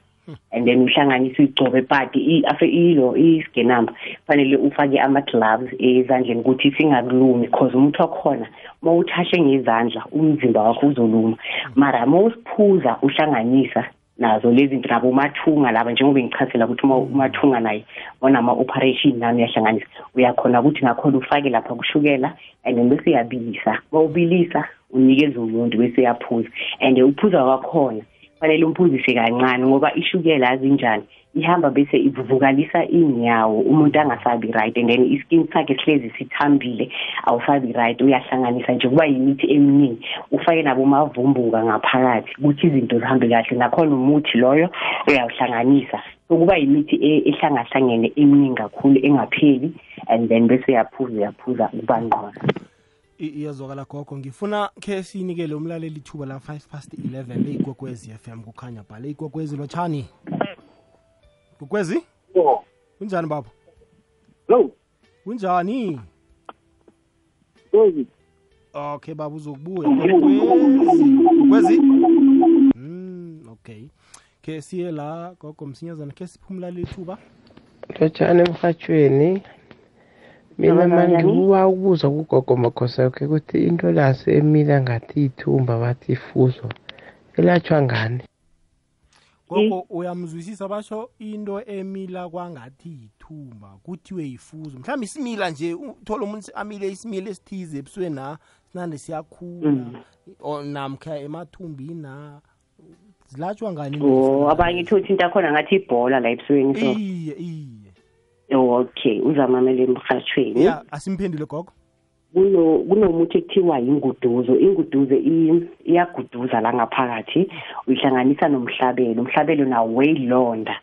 and then uhlanganise uyigcobe but ilo i-scan number fanele ufake ama-gloves ezandleni ukuthi singakulumi because umuntu wakhona uma uthashe ngezandla umzimba wakho uzoluma. Mara uma usiphuza uhlanganisa nazo lezi zinto nabo umathunga laba njengoba ngichazela ukuthi uma umathunga naye onama-operation nami uyahlanganisa. Uyakhona ukuthi ngakhona ufake lapha kushukela and then bese uyabilisa. Uma ubilisa unikeza umuntu bese uyaphuza. And uphuza kwakhona. Fanele umphuzise kancane ngoba ishukela azinjani ihamba bese ivuvukalisa inyawo. Umuntu angasabi right and then iskin sakhe sihlezi sithambile awusabi right uyahlanganisa nje. Kuba yimithi eminingi. Ufake nabo mavumbuka ngaphakathi ukuthi izinto zihambe kahle. Nakhona umuthi loyo uyawuhlanganisa. Ukuba yimithi ehlangahlangene eminingi kakhulu engapheli and then bese uyaphuza uyaphuza ukuba ngqona iyazwakala gogo. Ngifuna khe siyinikele umlaleli ithuba la 5 past 11 leyigogwezi FM kukhanya bhala igogwezi lotshani. Gogwezi? Yebo. kunjani baba? Lo, kunjani? Rozi. okay baba uzokubuya. Gogwezi. Gogwezi? Mm okay. Ke siye la gogo msinyazana ke siphumlaleli ithuba. Lotshani emhatshweni mina kuba ukubuza kugogo makhosi yakhe ukuthi into lase emila ngathi ithumba bathi ifuzo elatshwa ngani? Gogo uyamzwisisa basho into emila kwangathi yithumba kuthiwe yifuzo. Mhlawumbe isimila nje uthola umuntu amile isimila esithize ebusweni na sinande siyakhula or namkha emathumbini na zilatshwa ngani? O abanye thothi into akhona ngathi ibhola la ebusweni so. Iye iye. Okay uzamamela emhathweni ya asimphendule gogo. Kuno kunomuthi ekuthiwa inguduzo inguduzo iyaguduza la ngaphakathi. Uyihlanganisa nomhlabelo. Umhlabelo nawo weyilonda.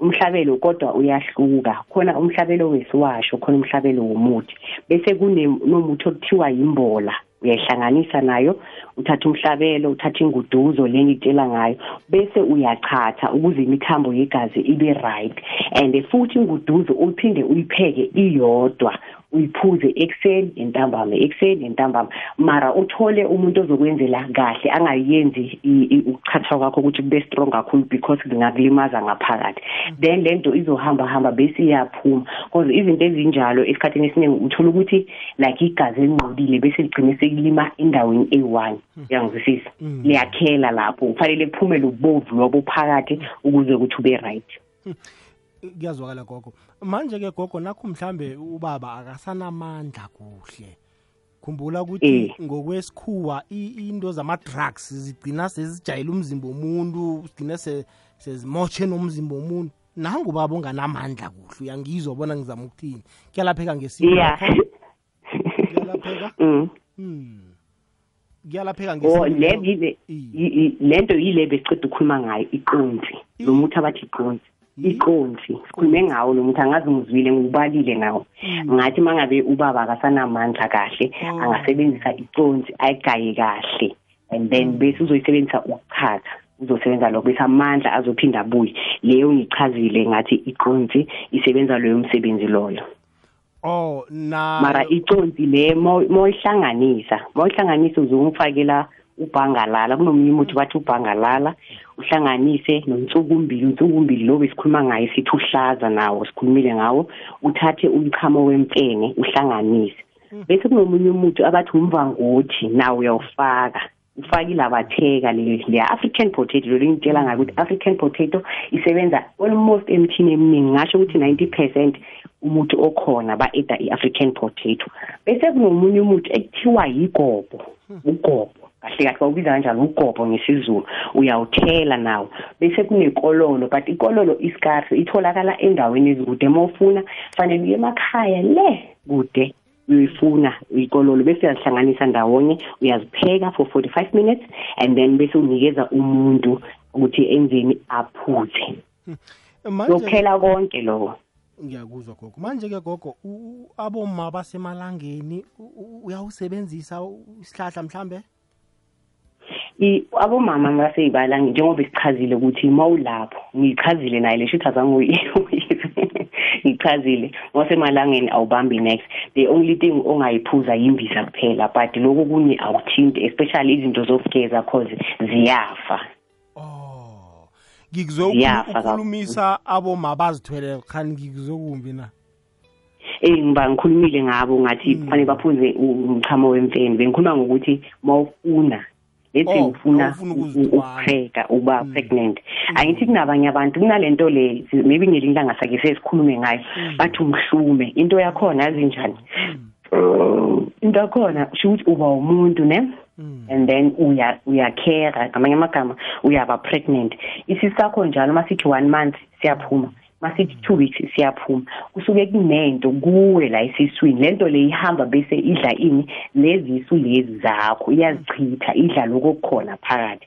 Umhlabelo kodwa uyahluka. Khona umhlabelo wesiwasho khona umhlabelo womuthi. Bese kunomuthi okuthiwa yimbola. Uyayihlanganisa nayo uthatha umhlabelo uthatha inguduzo le ngitshela ngayo bese uyachatha ukuze imithambo yegazi ibe right. And futhi inguduzo uphinde uyipheke iyodwa. Uyiphuze ekuseni entambama ekuseni entambama mara uthole umuntu ozokwenzela kahle angayenzi i- i- ukuchatha kwakho ukuthi kube strong kakhulu because kungakulimaza ngaphakathi. Then lento izohamba hamba bese iyaphuma. Because izinto ezinjalo esikhathini esiningi uthola ukuthi like igazi elinqobile bese ligcine sekulima endaweni eyi-one. Uyangizwisisa? Liyakhela lapho. Kufanele kuphume lobubovu lobo phakathi ukuze ukuthi ube right. Kuyazwakala gogo. Manje ke gogo nakho mhlambe ubaba akasanamandla kuhle. Khumbula ukuthi Eh. ngokwesikhuwa i- into zama-drugs zigcina sezijayela umzimba womuntu zigcine se- sezimotshe nomzimba womuntu. Nangu ubaba unganamandla kuhle uyangizwa bona ngizama ukuthini? Kuyalapheka ngesintu yeah kuyalapheka? [laughs] Mm. Hmm. kuyalapheka o ngesintu le yile Iye. i- i- lento yile besiceda ukukhuluma ngayo iqonzi lo muthi abathi iqonzi iqonzi sikhulume ngawo lo muthi angazi ngizwile ngiwubalile ngawo. Ngathi mangabe ubaba akasanamandla kahle Oh. angasebenzisa iqonzi ayigaye kahle and then bese uzoyisebenzisa ukuchatha uzosebenza lokho bese amandla azophinda abuye. Leyo ngichazile ngathi iqonzi isebenza loyo msebenzi loyo. Oh na mara iconsi le moyihlanganisa moyihlanganisa uzongifakela ubhangalala. Kunomunye umuthi bathi ubhangalala uhlanganise nonsukumbili unsukumbili lo besikhuluma ngayo sithi uhlaza nawo sikhulumile ngawo uthathe umchamo wempene uhlanganise. Bese kunomunye umuthi abathi umvangothi nawo uyawufaka. Ufakile abatheka le le African potato lo ngitshela ngayo ukuthi African potato isebenza almost emthini eminingi ngasho ukuthi 90% umuthi okhona ba-eda i-African potato. Bese kunomunye umuthi ekuthiwa yigobo ugobo. Kahle kahle bawubiza kanjalo ugobo ngesizulu. Uyawuthela nawo. Bese kunekololo but ikololo iscarce itholakala endaweni ezikude uma ufuna fanele uye emakhaya le kude uyoyifuna ikololo bese uyazihlanganisa ndawonye uyazipheka for 45 minutes and then bese unikeza umuntu ukuthi enzeni aphuze manje yokuphela konke lokho. Ngiyakuzwa gogo. Manje ke gogo u- u- aboma basemalangeni u- u- uyawusebenzisa u- isihlahla mhlambe? i abomama baseyibala njengoba sichazile ukuthi mawulapho ngichazile naye lesho ukuthi azange [laughs] ngichazile ngosemalangeni awubambi next. The only thing ongayiphuza yimbiza kuphela but lokho kunye awuthinti especially izinto zokugeza cause ziyafa. Oh ngikuzwe Ziyafa ukhulumisa aboma bazithwele khani ngikuzwe kumbi na? Eh ngiba ngikhulumile ngabo ngathi kufanele baphuze umchamo wemfene. Bengikhuluma ngokuthi mawufuna lethe Oh, ufuna mawufuna ukuzithwala. ukupheka uba pregnant. Angithi kunabanye abantu kunalento le si- maybe ngelinye ilanga sake sesikhulume ngayo bathi umhlume. Into yakhona yazi njani? Uh, into yakhona sho ukuthi uba umuntu ne? And then uya uyakhera ngamanye amagama uyaba pregnant. Isisi sakho njalo masithi one month siyaphuma. Masithi two weeks siyaphuma. Kusuke kunento kuwe la esiswini lento le ihamba bese idla ini lezisu lezi zakho. Iyazichitha idla lokho kukhona phakathi.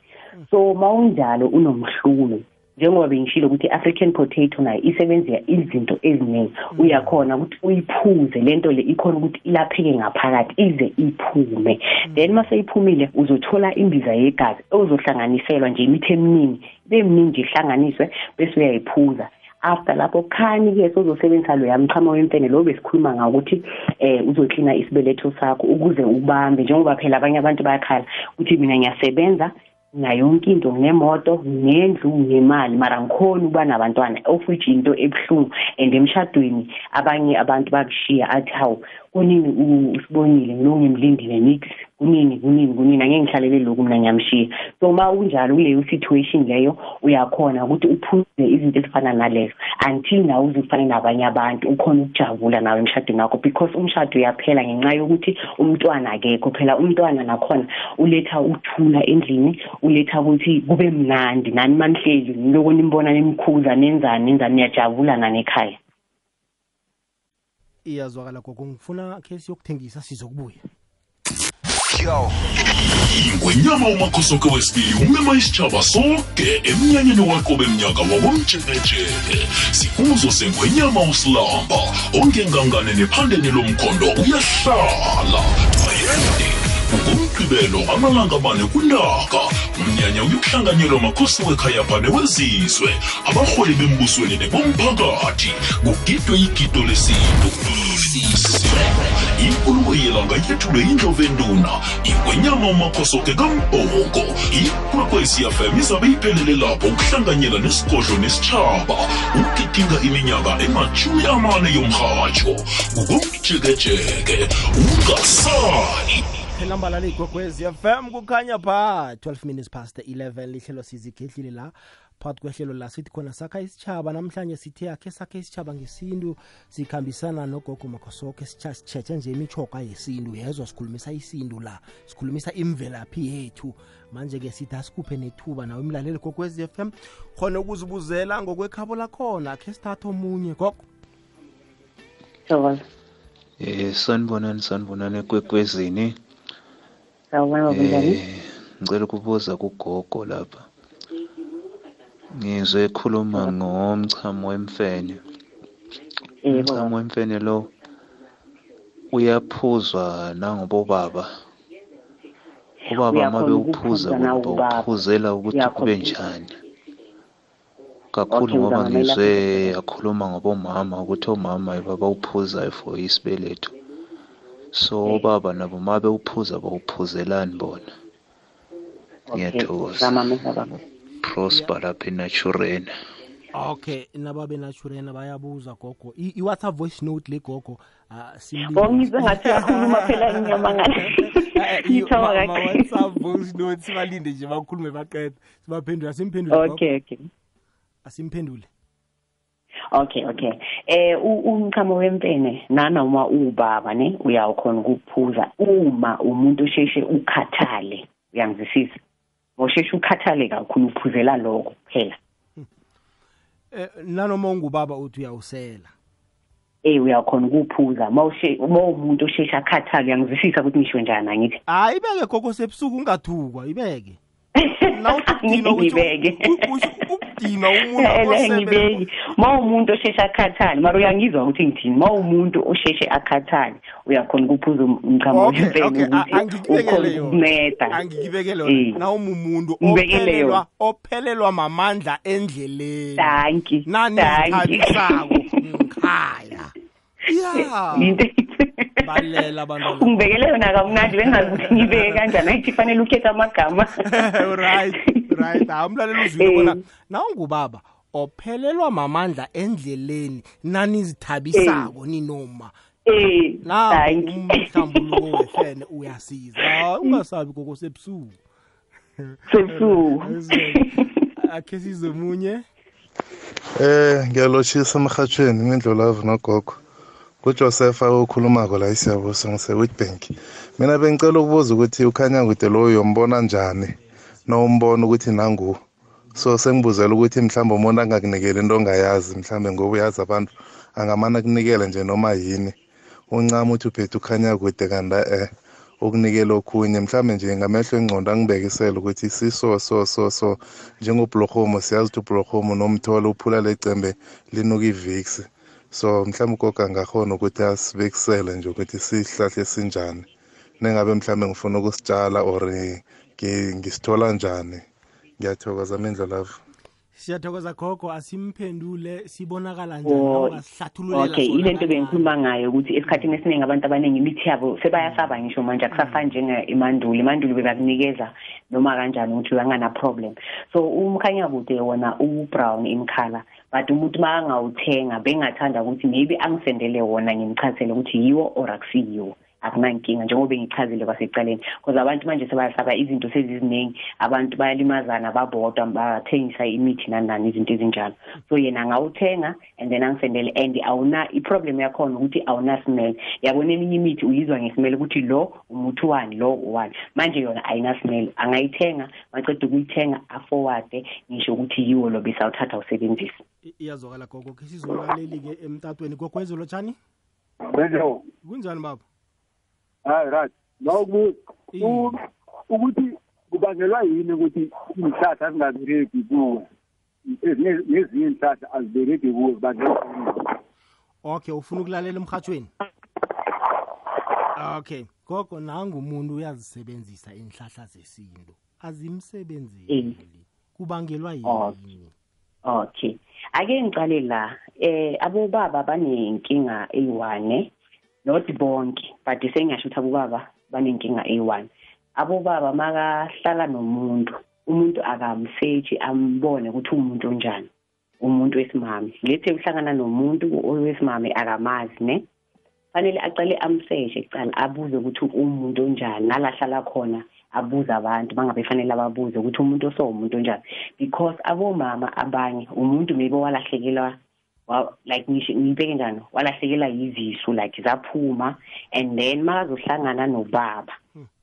So mawunjalo unomhlume njengoba bengishilo ukuthi i-african potato nayo isebenzisa izinto eziningi. Uyakhona ukuthi uyiphuze lento le ikhona ukuthi ilapheke ngaphakathi ize iphume. Then mase iphumile uzothola imbiza yegazi ozohlanganiselwa nje imithi eminingi. Ibe miningi ihlanganiswe bese uyayiphuza. After lapho khani-ke sozosebenzisa loya mchamo wemfene lo besikhuluma ngawo ukuthi eh uzoklina isibeletho sakho ukuze ubambe. Njengoba phela abanye abantu bayakhala ukuthi mina ngiyasebenza nayo yonke into nginemoto ngendlu ngemali mara ngikhona ukuba nabantwana. Of which into ebuhlungu and emshadweni abanye abantu bakushiya athi hawu kunini u- usibonile ngilo ngimlindile nix kunini kunini kunini angeke ngihlalele lokhu mina ngiyamshiya. So ma unjalo kuleyo situation leyo uyakhona ukuthi uphuze izinto ezifana nalezo until nawe uzifane nabanye abantu ukhona ukujabula nawe emshadweni wakho because umshado uyaphela ngenxa yokuthi umntwana akekho. Phela umntwana nakhona uletha uthula endlini uletha ukuthi kube mnandi nani manihleli niloko nimbona nimkhuza nenzani nenzani niyajabula nani ekhaya iyazwakala gogo ngifuna khe siyokuthengisa sizokubuya. Ingwenyama umakhosoke wesibili umema isitshaba sonke emnyanyeni wakho bemnyaka wabomjekejeke sikuzo sengwenyama usilamba ongengangane nephandeni lomkhondo uyahlala. Ayende ngomgqibelo amalanga amane kuntaka umnyanya uyokuhlanganyelwa makhosi wekhayapha newezizwe abarholi bembusweni nebomphakathi. Kugidwe igido lesintu. Inkulumo yelanga yethulwe indlovenduna. Ingwenyama umakhosoke kambhoko ikwekwecfm izabe iphelele lapho ukuhlanganyela nesigodlo nesitshaba ukugidinga iminyaka emashumi amane yomrhatsho kukomjekejeke ungasali elambala ligogwez fm kukhanya pha 12 minutes past 11 lihlelo sizigedlile la. Phakathi kwehlelo la sithi khona sakha isitshaba namhlanje sithe akhe sakhe isitshaba ngesintu. Sikhambisana nogogo makhosoke sitshetshe nje imichoka yesintu. Yezwa sikhulumisa isintu la. Sikhulumisa imvelaphi yethu. Manje-ke sithi asikuphe nethuba nawe imlaleli f m. Khona ukuzibuzela ngokwekhabo lakhona. Khe sithathe omunye gogo. Um Eh sanibonani sanibonani ekwekwezini. Sawubona babunjani Eh ngicela ukubuza kugogo lapha. Ngizwe ekhuluma ngomchamo wemfene. yebo Umchamo wemfene lo uyaphuzwa nangobobaba. Ubaba Uyakhona mabe uphuza ukuphuza nawo ubaba ubaba. uphuzela ukuthi Uyakhona kube ukuphuza. njani. Kakhulu Okay, ngoba ngizamamela ngizwe futhi. akhuluma ngabomama ukuthi omama baba uphuzayo for isibeletho. So obaba nabo mabe uphuza bawuphuzelani bona. Ngiyathokoza. zamamela baba prosper lapha enaturena okay nababe naturena bayabuza gogo I- i-whatsapp voice note le gogo ah, simlinde. Oh, ngizwe ngathi uyakhuluma phela inyama ngale. Eh, eh, Ngithoba ma- kakhulu. ma- WhatsApp voice note sibalinde nje bakhulume baqeda sibaphendule asimphendule gogo. okay okay asimphendule okay okay. Eh u- umchamo wempene nanoma ubaba ne? Uyawukhona ukuphuza uma umuntu osheshe ukhathale. Uyangizwisisa? Ngosheshe ukhathale kakhulu uphuzela lokho kuphela. Eh nanoma ungubaba uthi uyawusela? Eh uyakhona ukuphuza. Mawushe mawumuntu osheshe akhathale uyangizwisisa ukuthi ngisho njani angithi? Hayi ibeke gogo sebusuku ungathukwa ibeke. nawuthi [laughs] ngibeke ukudinwa [laughs] umuntu ele osele ngibeki ma umuntu osheshe akhathale mara uyangizwa ukuthi ngithini? Ma umuntu osheshe akhathale uyakhona ukuphuza umchamo Okay, wempeni okay, a- ukuthi angikubekele ukhona yona. ukumeda angikibekele Eh. yona nawuma umuntu Ngibekele ophelelwa yona. ophelelwa mamandla endleleni. Danki nani danki zithabisako [laughs] ngikhaya. Ya. Into balela abantu ungibekele yona kamnandi bengazi ukuthi ngibeke kanjani ayithi fanele ukhethe amagama right right hayi umlaleli uzwile Eh. bona. Nawungubaba ophelelwa mamandla endleleni nanizithabisako ninoma. Eh na danki umhlambuluko wefene uyasiza. Hayi, ungasabi koko sebusuku. Sebusuku. [laughs] Akhe sizwe munye Eh ngiyalochisa emhathweni ngindlolavu nogogo. kuJoseph okhulumako la isiyabuso ngise-Witbank mina bengicela ukubuza ukuthi ukhanya kude lo uyombona njani? Nawumbona ukuthi nangu. So sengibuzela ukuthi mhlawumbe umuntu angakunikeli into ongayazi mhlawumbe ngoba uyazi abantu angamane akunikele nje noma yini. Uncama uthi uphethe ukhanya kude kanti eh ukunikela okhunye. Mhlawumbe nje ngamehlo engcondo angibekisele ukuthi siso so so so. Njengobhlorhomo siyazi ukuthi ubhlorhomo nomtholo uphula lecembe linuka iviksi so mhlawumbe ugogo angakhona ukuthi asibekisele nje ukuthi sihlahle sinjani nengabe mhlawumbe ngifuna ukusitshala or ngi- ngisithola njani? Ngiyathokoza mindlolavu siyathokoza gogo. Asimphendule sibonakala Oh, njani ungasihlathululela okay. sona ile nto bengikhuluma ngayo ukuthi esikhathini esiningi abantu abaningi imithi yabo sebayasaba ngisho manje akusafani njengemandulo imandulo. Bebakunikeza noma kanjani ukuthi uyangana-problem so umkhanyakude wona u-brown imkhala but umuntu uma angawuthenga bengathanda ukuthi maybe angisendele wona ngimchazele ukuthi yiwo or akusiyiwo. Akunankinga njengoba ngichazile kwasecaleni because abantu manje sebayasaba izinto seziziningi abantu bayalimazana babodwa bathengisa imithi nani nani izinto ezinjalo. So yena angawuthenga and then angisendele and awuna i-problem yakhona ukuthi awunasimele yabona eminye imithi uyizwa nge-smell ukuthi lo umuthi wani lo uwani. Manje yona ayinasimele angayithenga maceda ukuyithenga afowade ngisho ukuthi yiwo lo besawuthatha usebenzisa I- iyazwakala gogo. Khe sizomlaleli-ke emtatweni. Gogo ezolo tshani Benjo, kunjani baba hayi right. Iye. ukuthi kubangelwa yini ukuthi izihlahla zingabereki kuwe. Ezinye- Nezinye izihlahla azibereki kuwe kubangelwa okay ufuna ukulalela emhathweni okay gogo nangumuntu uyazisebenzisa inhlahla zesintu azimsebenzeli kubangelwa yini Okay. Ake ngicale la. Eh abobaba banenkinga eyi-1 not bonke but sengisho ukuthi abobaba banenkinga eyi-1. Abobaba makahlala nomuntu, umuntu akamsearch ambone ukuthi umuntu onjani. Umuntu wesimame. Lethe uhlangana nomuntu owesimame akamazi ne. Fanele aqale amsearch ecala abuze ukuthi umuntu onjani nalahlala khona abuze abantu bangabe fanele ababuze ukuthi umuntu osowumuntu onjani because abomama abanye umuntu maybe walahlekelwa wa- like ngisho ngibeke njani? Walahlekelwa yizisu like zaphuma and then makazohlangana nobaba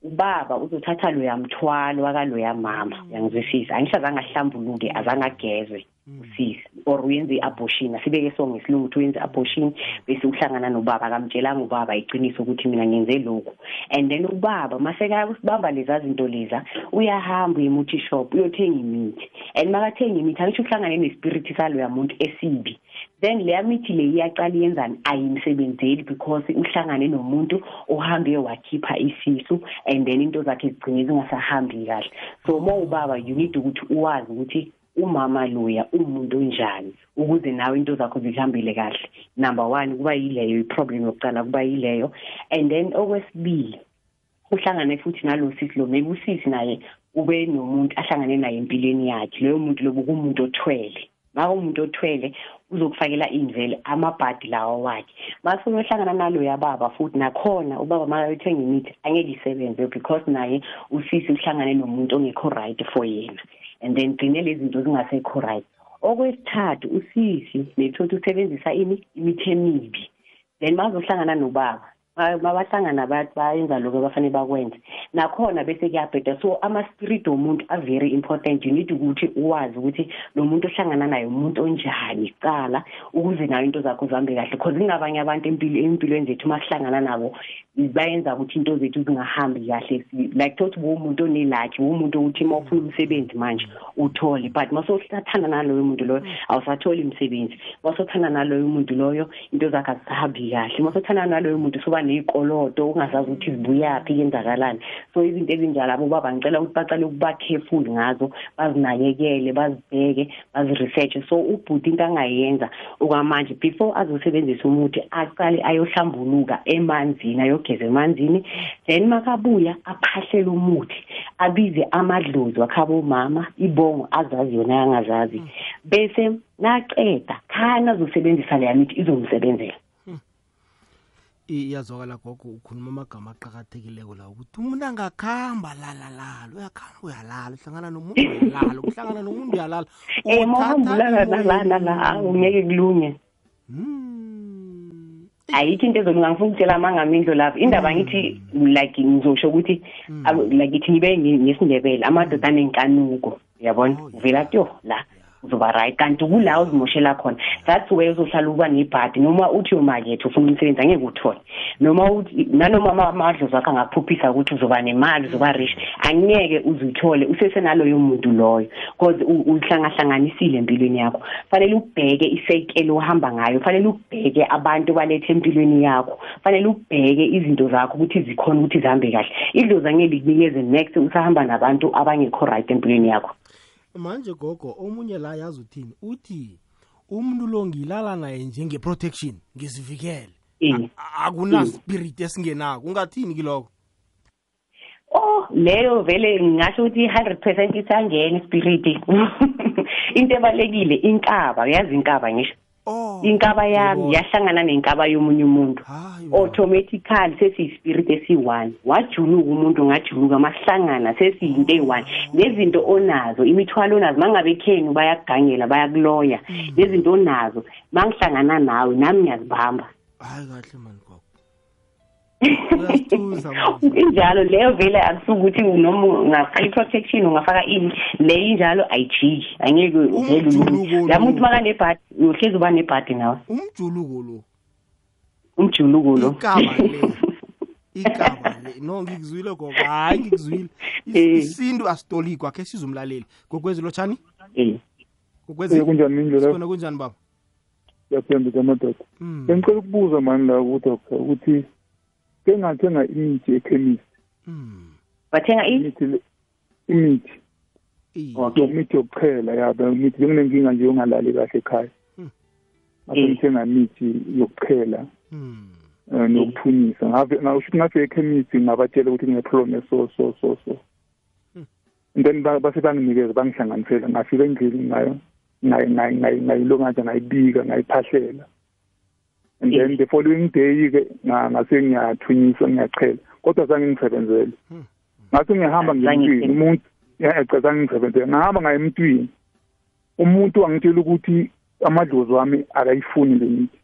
ubaba uzothatha loya mthwalo wakaloya mama uyangizwisisa? Angisho azange ahlambuluke azange agezwe usisi or uyenze i-abortion. Asibeke so ngesilungu ukuthi uyenze i-abortion bese uhlangana nobaba. Akamtshelanga ubaba iqiniso ukuthi mina ngenze lokhu. And then ubaba masekabamba leza zinto leza uyahamba uyemuthi shop uyothenga imithi. And makathenga imithi angisho uhlangane nespiriti saloya muntu esibi. Then leya mithi le iyaqala iyenzani? Ayimsebenzeli because uhlangane nomuntu ohambe wakhipha isisu and then into zakhe zigcine zingasahambi kahle. So uma ubaba you need ukuthi uwazi ukuthi umama loya umuntu onjani ukuze nawe into zakho zihambile kahle. Number one kuba yileyo i-problem yokuqala kuba yileyo. And then okwesibili uhlangane futhi nalo sisi lo maybe usisi naye ube nomuntu ahlangane naye empilweni yakhe. Loyo muntu lobo kumuntu othwele. Maka umuntu othwele uzokufakela imvele amabhadi lawa wakhe. Mase uyohlangana nalo yababa futhi nakhona ubaba makayothenga imithi angeke isebenze because naye usisi uhlangane nomuntu ongekho right for yena. And then gcine lezi zinto zingasekho right. Okwesithathu usisi nethothi usebenzisa ini? Imithi emibi. Then mazohlangana nobaba. Ma- mabahlangana ba- bayenza lokho abafanele bakwenze. Nakhona bese kuyabheda. So ama-spirit womuntu a-very important. You need ukuthi uwazi ukuthi lo muntu ohlangana naye umuntu onjani kuqala ukuze nayo into zakho zihambe kahle. Because ingabanye abantu empilo- empilweni zethu uma sihlangana nabo bayenza ukuthi into zethu zingahambi kahle. Si- like thothi umuntu onelakhi umuntu ukuthi uma ufuna umsebenzi manje uthole. But masohlathana naloyo muntu loyo awusatholi umsebenzi. Masothanda naloyo muntu loyo into zakhe azisahambi kahle. Masothanda naloyo muntu soba ney'koloto ungazazi ukuthi zibuyaphi kenzakalani so izinto ezinjalo abo baba ngicela ukuthi bacale ukuba careful ngazo bazinakekele bazibheke bazi-researche. So ubhuti into angayenza okwamanje before azosebenzisa umuthi aqale ayohlambuluka emanzini ayogeza emanzini. Then makabuya aphahlele umuthi abize amadlozi wakhabomama ibongo azazi yona angazazi. Bese naqeda khana azosebenzisa leya mithi izomsebenzela. Iyazwakala gogo ukhuluma amagama aqakathekileko la ukuthi umuntu angakhamba lalalala uyakhamba uyalala uhlangana nomuntu uyalala uhlangana nomuntu uyalala. Um mawuhambulana nalana la awu ngeke kulunye ayikho into ezona ngifuna ukutshela amangamindlo lapho indaba ngithi like ngizosho ukuthi awu- like ithi ngibe nge- ngesindebele amadoda anenkanuko uyabona? Uvela tyo la uzoba right kanti kula uzimoshela khona that's where uzohlala uba nebhadi. Noma uthi umakethe ufuna umsebenzi angeke uthole. Noma uthi nanoma ama- amadlozi akho angaphuphisa ukuthi uzoba nemali uzoba rich angeke uzithole usesenaloyo muntu loyo because u- uhlangahlanganisile empilweni yakho. Fanele ubheke isekelo ohamba ngayo fanele ubheke abantu balethe empilweni yakho fanele ubheke izinto zakho ukuthi zikhona ukuthi zihambe kahle. Idlozi angeke likunikeze next usahamba nabantu abangekho right empilweni yakho manje gogo omunye la yazi uthini? Uthi umuntu lo ngilala naye njenge-protection ngizivikele Eh. akunaspirit esingenako ungathini kiloko oh leyo vele ngingasho ukuthi i-hundred percent isangena ispirit. [laughs] Into ebalekile inkaba uyazi inkaba ngisho. oh inkaba yami yahlangana nenkaba yomunye umuntu. Automatically sesiyispirit esiyi-one wajuluka umuntu ngajuluka mahlangana sesiyinto eyi-one. Nezinto onazo imithwalo onazo mangabe ekheni bayakugangela bayakuloya. Nezinto onazo mangihlangana nawe nami ngiyazibamba. Hayi kahle mani [laughs] injalo leyo vele akusukuthi noma ungafaka i-protection ungafaka ini leyo injalo ayijiki angeke vele ulunge la muntu makanebhadi uyohlezi uba nebhadi nawe. Umjuluko lo. Umjuluko lo. Ikaba le. [laughs] Ikaba le. No ngikuzwile gogo hayi ngikuzwile. Is- Eh. isintu asitolikwa khe sizumlaleli gokwezi lotshani Eh. gokwezi. Eh, kunjani mindlela sibona kunjani baba? Siyathembisa amadoda bengicela ukubuza mani la kudoktor ukuthi kengathenga imithi ekhemisi. Bathenga imithi imithi. Imithi yokuchela yaba imithi benginenkinga nje yongalali kahle ekhaya. Ngase ngithenga imithi yokuchela eh, nokuthunyisa ngave ukuthi ngafika ekhemisi ngabatshela ukuthi ngine-problem so so so so. And then ba- base banginikeza bangihlanganisela. Ngafika endlini ngayo ngayi- ngayi- ngayi- ngayilongaja ngayibika ngayiphahlela. And then the following day-ke nga- ngase ngiyathunyisa ngiyachela. Kodwa zange ngisebenzele ngase ngiyahamba ngemntwini. umuntu ya cha zange ngisebenzele ngahamba ngaye emntwini. Umuntu wangitshela ukuthi amadlozi wami akayifuni le mithi.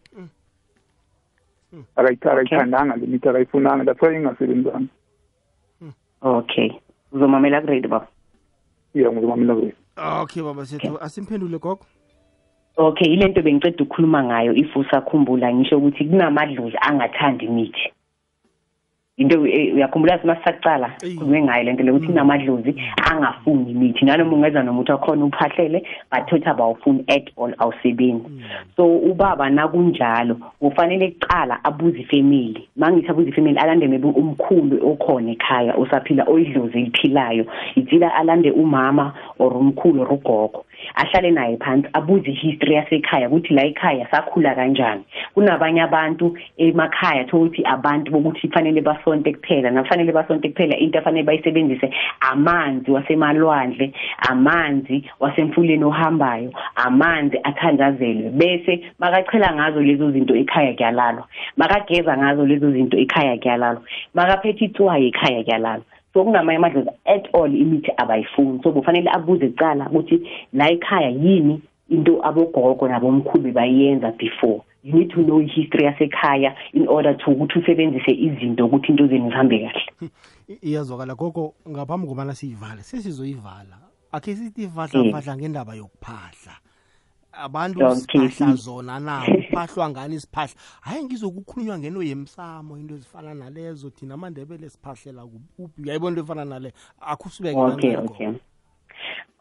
Akayi- akayithandanga le mithi akayifunanga. That's why ingasebenzanga okay. Uzomamela kuredi baba iya ngizomamela kwethu okay baba sethu. Asimphendule gogo. Okay ile nto bengiceda ukukhuluma ngayo if usakhumbula ngisho ukuthi kunamadlozi angathandi imithi into eh, uyakhumbula sithi masisaqala khulume ngayo lento leyo ukuthi kunamadlozi angafuni imithi nanoma ungeza nomuthi wakhona uphahlele but thothi abawufuni at all awusebenzi. So ubaba nakunjalo kufanele kuqala abuze ifamily. Mangithi abuze ifamily alande maybe umkhulu okhona ekhaya osaphila oyidlozi eliphilayo. Itsila alande umama or umkhulu or ugogo. Ahlale naye phansi abuze ihistory yasekhaya ukuthi la ekhaya sakhula kanjani. Kunabanye abantu emakhaya thokuthi abantu bokuthi fanele basonte kuphela nafanele basonte kuphela into afanele bayisebenzise amanzi wasemalwandle amanzi wasemfuleni ohambayo amanzi athandazelwe. Bese makachela ngazo lezo zinto ekhaya kuyalalwa makageza ngazo lezo zinto ekhaya kuyalalwa makaphethe itswayi ekhaya kuyalalwa. So kunamanye amadlozi at all imithi abayifuni. So kufanele abuze kuqala ukuthi la ekhaya yini into abogogo nabomkhulu bayenza before. You need to know history yasekhaya in order to ukuthi usebenzise izinto ukuthi into zenu zihambe kahle. Iyazwakala. Gogo ngaphambi kobana siyivale sesizoyivala. Akhe sithi fahla fahla ngendaba yokuphahla. Abantu siphahla zona na [laughs] kuphahlwa ngani siphahla hayi ngizokukhulunywa ngento yemsamo into ezifana nalezo thina amandebele siphahlela kuphi uyayibona into efana nale akhusibeke okay okay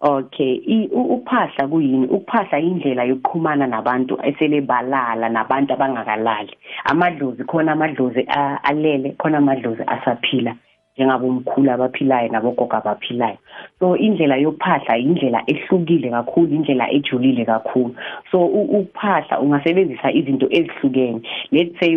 Okay, ukuphahla kuyini? Ukuphahla indlela yokuqhumana nabantu esele balala nabantu abangakalali. Amadlozi khona amadlozi alele, khona amadlozi asaphila. Njengabomkhulu abaphilayo nabogogo abaphilayo. So indlela yokuphahla indlela ehlukile kakhulu indlela ejulile kakhulu. So ukuphahla ungasebenzisa izinto ezihlukene. Let's say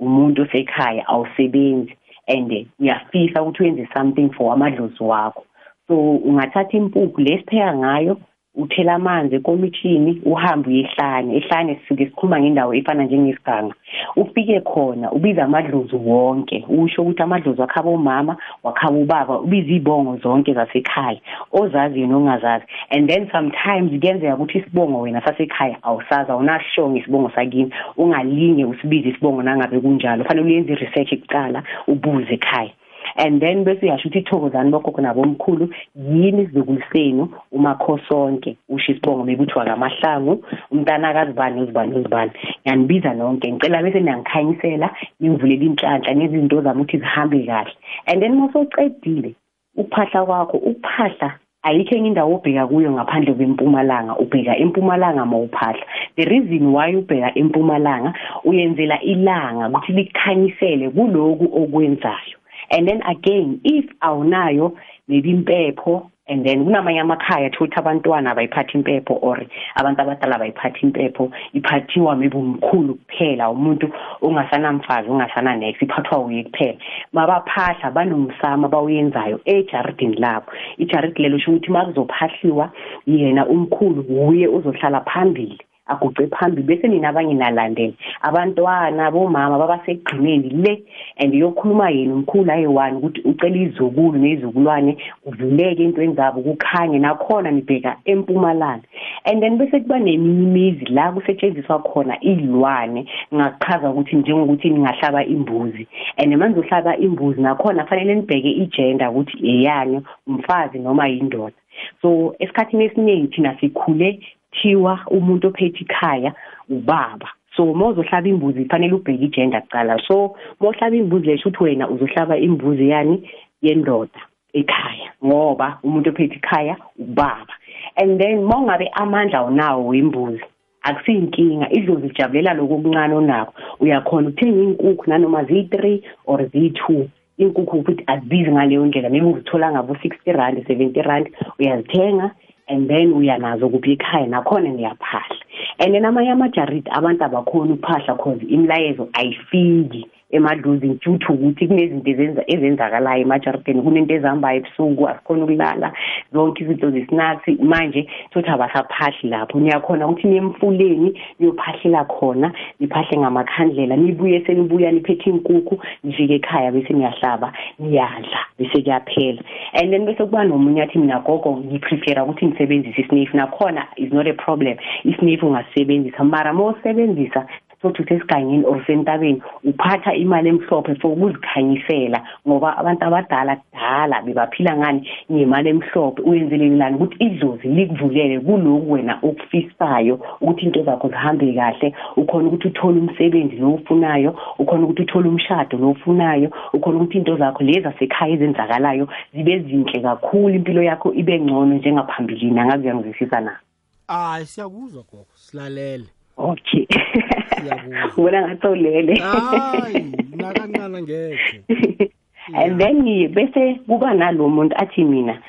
umuntu osekhaya awusebenzi and uyafisa ukuthi wenze something for amadlozi wakho. So ungathatha impuphu lesipheka ngayo uthela amanzi ekomitshini uhambe uyehlane ehlane sisuke sikhuluma ngendawo efana njengesiganga. Ufike khona ubiza amadlozi wonke. Usho ukuthi amadlozi wakhaba omama wakhaba ubaba. Ubiza iy'bongo zonke zasekhaya. Ozaziyo nongazazi and then sometimes kuyenzeka ukuthi isibongo wena sasekhaya awusazi awunasishongo isibongo sakini. Ungalinye usibize isibongo nangabe kunjalo. Fanele uyenze i-research kuqala ubuze ekhaya. And then bese uyasho ukuthi ithokozani bogogo nabomkhulu yini isizukulu senu umakhosonke usho isibongo mekuthiwa kamahlangu umntanakazi bani uzibani uzibani. Ngiyanibiza nonke ngicela bese niyangikhanyisela ningivulele inhlanhla nezinto zami ukuthi zihambe kahle. And then masocedile ukuphahla kwakho ukuphahla ayikho enye indawo obheka kuyo ngaphandle kwempumalanga ubheka empumalanga ma uphahla. The reason why ubheka empumalanga uyenzela ilanga ukuthi likukhanyisele kuloku okwenzayo. And then again if awunayo maybe impepho and then kunamanye amakhaya thokuthi abantwana bayiphatha impepho or abantu abadala bayiphatha impepho iphathiwa maybe umkhulu kuphela umuntu ongasanamfazi ongasana next iphathwa uye kuphela. Mabaphahla banomsamo abawuyenzayo ejaridini labo. Ijaridi lelo sho ukuthi makuzophahliwa yena umkhulu wuye uzohlala phambili. Aguce phambili bese nina abanye nalandela. Abantwana bomama babasegqineni le and yokhuluma yena umkhulu ayi-one ukuthi ucela izukulu neyizukulwane kuvuleke entweni zabo kukhanye nakhona nibheka empumalanga. And then bese kuba neminye imizi la kusetshenziswa khona iy'lwane ngakuchaza ukuthi njengokuthi ningahlaba imbuzi. And manje uhlaba imbuzi nakhona fanele nibheke igender ukuthi eyani umfazi noma yindoda so esikhathini esiningi thina sikhule kuthiwa umuntu ophethe ikhaya ubaba. So mozohlaba imbuzi fanele ubheke igender kuqala. So mohlaba imbuzi lesho ukuthi wena uzohlaba imbuzi yani yendoda ekhaya ngoba umuntu ophethe ikhaya ubaba. And then mongabe amandla unawo wembuzi akusiyinkinga idlozi lijabulela lokho okuncane onakho. Uyakhona ukuthenga inkukhu nanoma ziyi-three or ziyi-two. Inkukhu futhi azibizi ngaleyo ndlela. Maybe uzithola ngabo-sixty rand seventy rand uyazithenga. And then uyanazo kuphi ekhaya nakhona niyaphahla. And then amanye amajaridi abantu abakhona ukuphahla cause imilayezo ayifiki emadlozini due to ukuthi kunezinto ezenza ezenzakalayo emajarideni. Kunento ezihambayo ebusuku asikhona ukulala. Zonke izinto zesinasi manje thothi abasaphahli lapho. Niyakhona ukuthi niye emfuleni niyophahlela khona niphahle ngamakhandlela nibuye senibuya niphethe inkukhu nifike ekhaya bese niyahlaba niyadla bese kuyaphela. And then bese kuba nomunye athi mina gogo ngiprefera ukuthi ngisebenzise isnefu nakhona is not a problem. Isnefu ungasebenzisa. Mara ma usebenzisa sokuthi usesigangeni or sentabeni uphatha imali emhlophe for ukuzikhanyisela ngoba abantu abadala kudala bebaphila ngani ngemali emhlophe. Uyenzelelelani ukuthi idlozi likuvulele kulokhu wena okufisayo ukuthi into zakho zihambe kahle. Ukhona ukuthi uthole umsebenzi lo ufunayo ukhona ukuthi uthole umshado lo ufunayo ukhona ukuthi into zakho lezi asekhaya ezenzakalayo zibe zinhle kakhulu impilo yakho ibe ngcono njengaphambilini. Angazi uyangizwisisa na? Hayi siyakuzwa gogo silalele. Okay ubona [laughs] ngathi ulele. Hayi [laughs] nakancane ngekhe and then bese kuba nalo muntu athi mina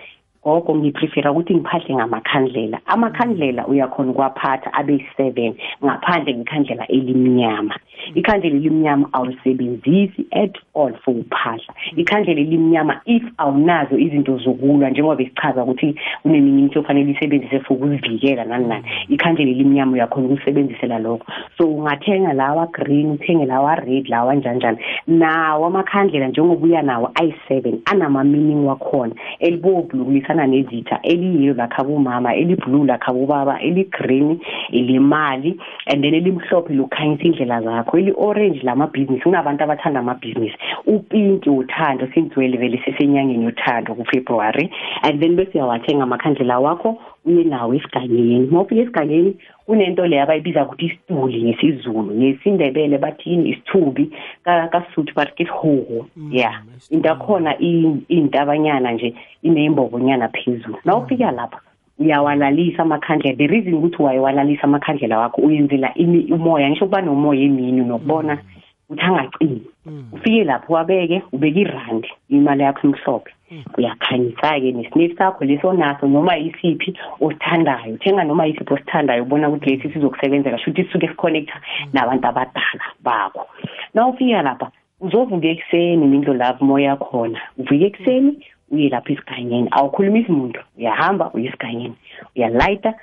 gogo ngiprefera ukuthi ngiphahle ngamakhandlela. Amakhandlela uyakhona ukuwaphatha abe-seven ngaphandle ngekhandlela elimnyama. Ikhandlela elimnyama awulisebenzisi at all for ukuphahla. Ikhandlela elimnyama if awunazo izinto zokulwa njengoba besichaza ukuthi kuneminye into ofanele isebenzise for ukuzivikela nani nani ikhandlela elimnyama uyakhona ukulisebenzisela lokho. So ungathenga lawa green uthenge lawa red lawa njanjani nawo amakhandlela njengoba uya nawo ayi-seven anama-meaning wakhona. Elibomvu lokulisa lifana nezitha eliyilo lakhabomama eliblue lakhabobaba eligreen elimali and then elimhlophe lokukhanyisa indlela zakho. Eli-orange lamabhizinisi kunabantu abathanda amabhizinisi. Upinki uthando sinzwele vele sisenyangeni yothando kufebruwary and then bese uyawathenga amakhandlela wakho uye nawo esigangeni. Uma ufika esigangeni kunento leyo abayibiza ukuthi isituli ngesizulu ngesindebele bathini isithubi kasuthu bathi kisihuhu mm, ya into akhona iy'ntabanyana nje iney'mbobonyana phezulu. Na ufika lapha uyawalalisa amakhandlela. The reason ukuthi wayewalalisa amakhandlela wakho uyenzela umoya ngisho kuba nomoya emini unokubona mm. ukuthi angacini. Mm. ufike lapho wabeke ubeke irandi imali yakho emhlophe mm. Uyakhanyisa-ke nesinefu sakho leso naso noma isiphi osithandayo. Uthenga noma isiphi osithandayo ubona ukuthi lesi sizokusebenzela shuthi sisuke siconnecta mm. nabantu abadala bakho. Na ufika lapha uzovuka ekuseni mindlo lapho moya khona. Uvuke ekuseni uye lapho esiganyeni awukhulumisi muntu uyahamba uye esiganyeni uyalayita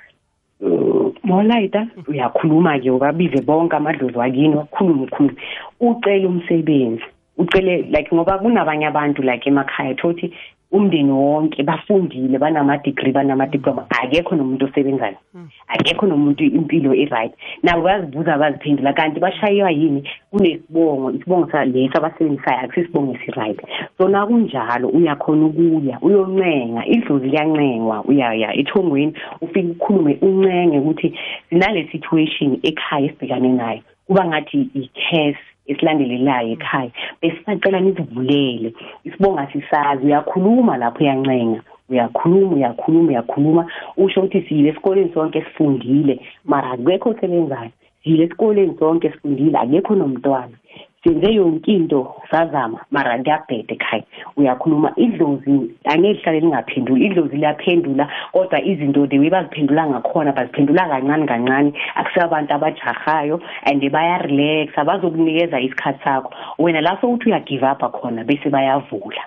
molayita uyakhuluma-ke ubabize bonke amadlozi wakini wakhulume ukhulume ucele umsebenzi. Ucele like ngoba kunabanye abantu like emakhaya thothi umndeni wonke bafundile banama-degree banama-diploma. Akekho nomuntu osebenzayo akekho nomuntu impilo e-right. Nabo bayazibuza baziphendula kanti bashaywa yini? Kunesibongo isibongo leso abasebenzisayo akusisibongo esi-right. So nakunjalo uyakhona ukuya uyoncenga. Idlozi liyancengwa uyaya ethongweni ufike ukhulume uncenge ukuthi sinale situation ekhaya esibhekane nayo kuba ngathi i-case esilandelelayo ekhaya besisacela nizivulele isibonga sisazi uyakhuluma lapho uyancenga. Uyakhuluma uyakhuluma uyakhuluma. Usho ukuthi siyile esikoleni sonke sifundile. Mara akekho osebenzayo. Siyile esikoleni sonke sifundile. Akekho nomntwana. Senze yonke into sazama. Mara kuyabheda ekhaya uyakhuluma idlozi angeke lihlale lingaphenduli idlozi liyaphendula kodwa izinto the way baziphendula ngakhona baziphendula kancane kancane. Akuseyabantu abajahayo and bayarelaxa bazokunikeza isikhathi sakho. Wena la sowuthi uyagive up khona bese bayavula.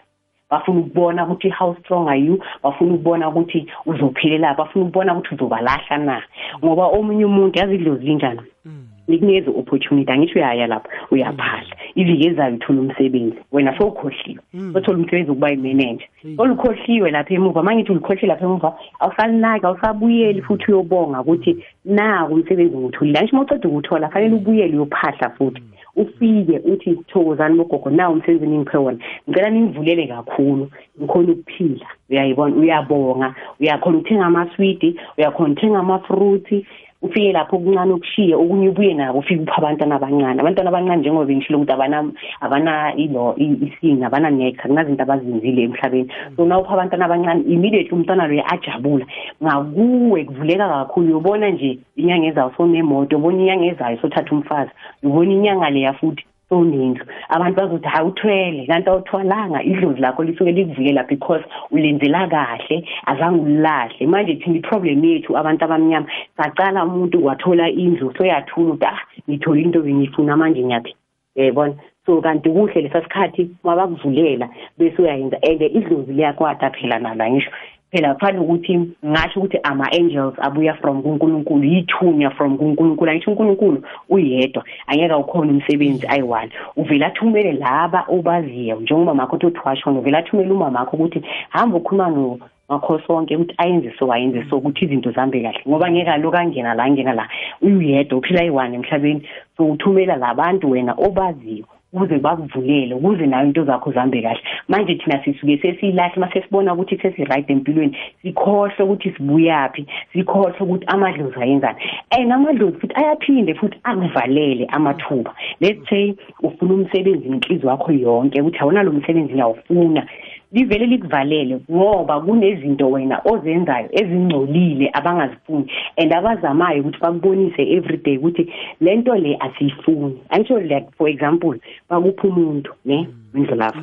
Bafuna ukubona ukuthi how strong are you? Bafuna ukubona ukuthi uzophelela bafuna ukubona ukuthi uzobalahla na? Ngoba omunye umuntu yazi idlozi linjani? Mm. Likunikeza opportunity angisho uyaya lapha uyaphahla iviki ezayo uthola umsebenzi wena sowukhohliwe. Mm. othola umsebenzi ukuba imanager mm. olukhohliwe lapha emuva uma ngithi ulikhohliwe lapha emuva awusalinaki awusabuyeli futhi uyobonga ukuthi naku umsebenzi ngiwutholile angisho uma uceda ukuwuthola fanele ubuyele uyophahla futhi. Ufike uthi thokozani bogogo nawo umsebenzi ningiphe wona. Ngicela ningivulele kakhulu ngikhona ukuphila. Uyayibona uyabonga. Uyakhona ukuthenga amaswidi uyakhona ukuthenga amafruthi ufike lapho okuncane okushiye okunye ubuye nako ufike upha abantwana abancane. Abantwana abancane njengoba bengishilo ukuthi abana abana ilo isinga abana nectar kunazinto abazenzile emhlabeni. So na upha abantwana abancane immediately umntwana loyo ajabula. Ngakuwe kuvuleka kakhulu. Uyobona nje inyanga ezayo sonemoto ubona inyanga ezayo sothatha umfazi. Ubona inyanga leya futhi. Sonindlu abantu bazothi hayi uthwele kanti awuthwalanga idlozi lakho lisuke likuvikela because ulenzela kahle azange ulilahle manje thina iproblem yethu abantu abamnyama sacala umuntu wathola indlu soyathula ukuthi ah ngithole into bengifuna manje ngiyaphi yayibona. So kanti kuhle lesa sikhathi mabakuvulela bese uyayenza and idlozi liyakwata phela nala ngisho. Phela kufanele ukuthi ngasho ukuthi ama-angels abuya from kunkulunkulu yithunya from kunkulunkulu. Angisho unkulunkulu uyedwa angeke ukhona umsebenzi ayi-one. Uvele athumele laba obaziyo njengoba makho othi uthi washona uvele athumele umamakho ukuthi hamba ukhuluma ngakho sonke ukuthi ayenze so ayenze so ukuthi izinto zihambe kahle. Ngoba ngeke aloku angena la angena la. Uyedwa uphila ayi-one emhlabeni. So uthumela labantu wena obaziyo. Ukuze bakuvulele ukuze nayo into zakho zihambe kahle. Manje thina sisuke sesiyilahle uma sesibona ukuthi sesi-right empilweni sikhohlwe ukuthi sibuyaphi sikhohlwe ukuthi amadlozi ayenzani. And amadlozi futhi ayaphinde futhi akuvalele amathuba. Let's say ufuna umsebenzi ngenhliziyo wakho yonke ukuthi awona lo msebenzi ngiyawufuna livele likuvalele ngoba kunezinto wena ozenzayo ezingcolile abangazifuni and abazamayo ukuthi bakubonise everyday ukuthi lento le asiyifuni. Angisho like for example bakupha umuntu ne? Indlulavu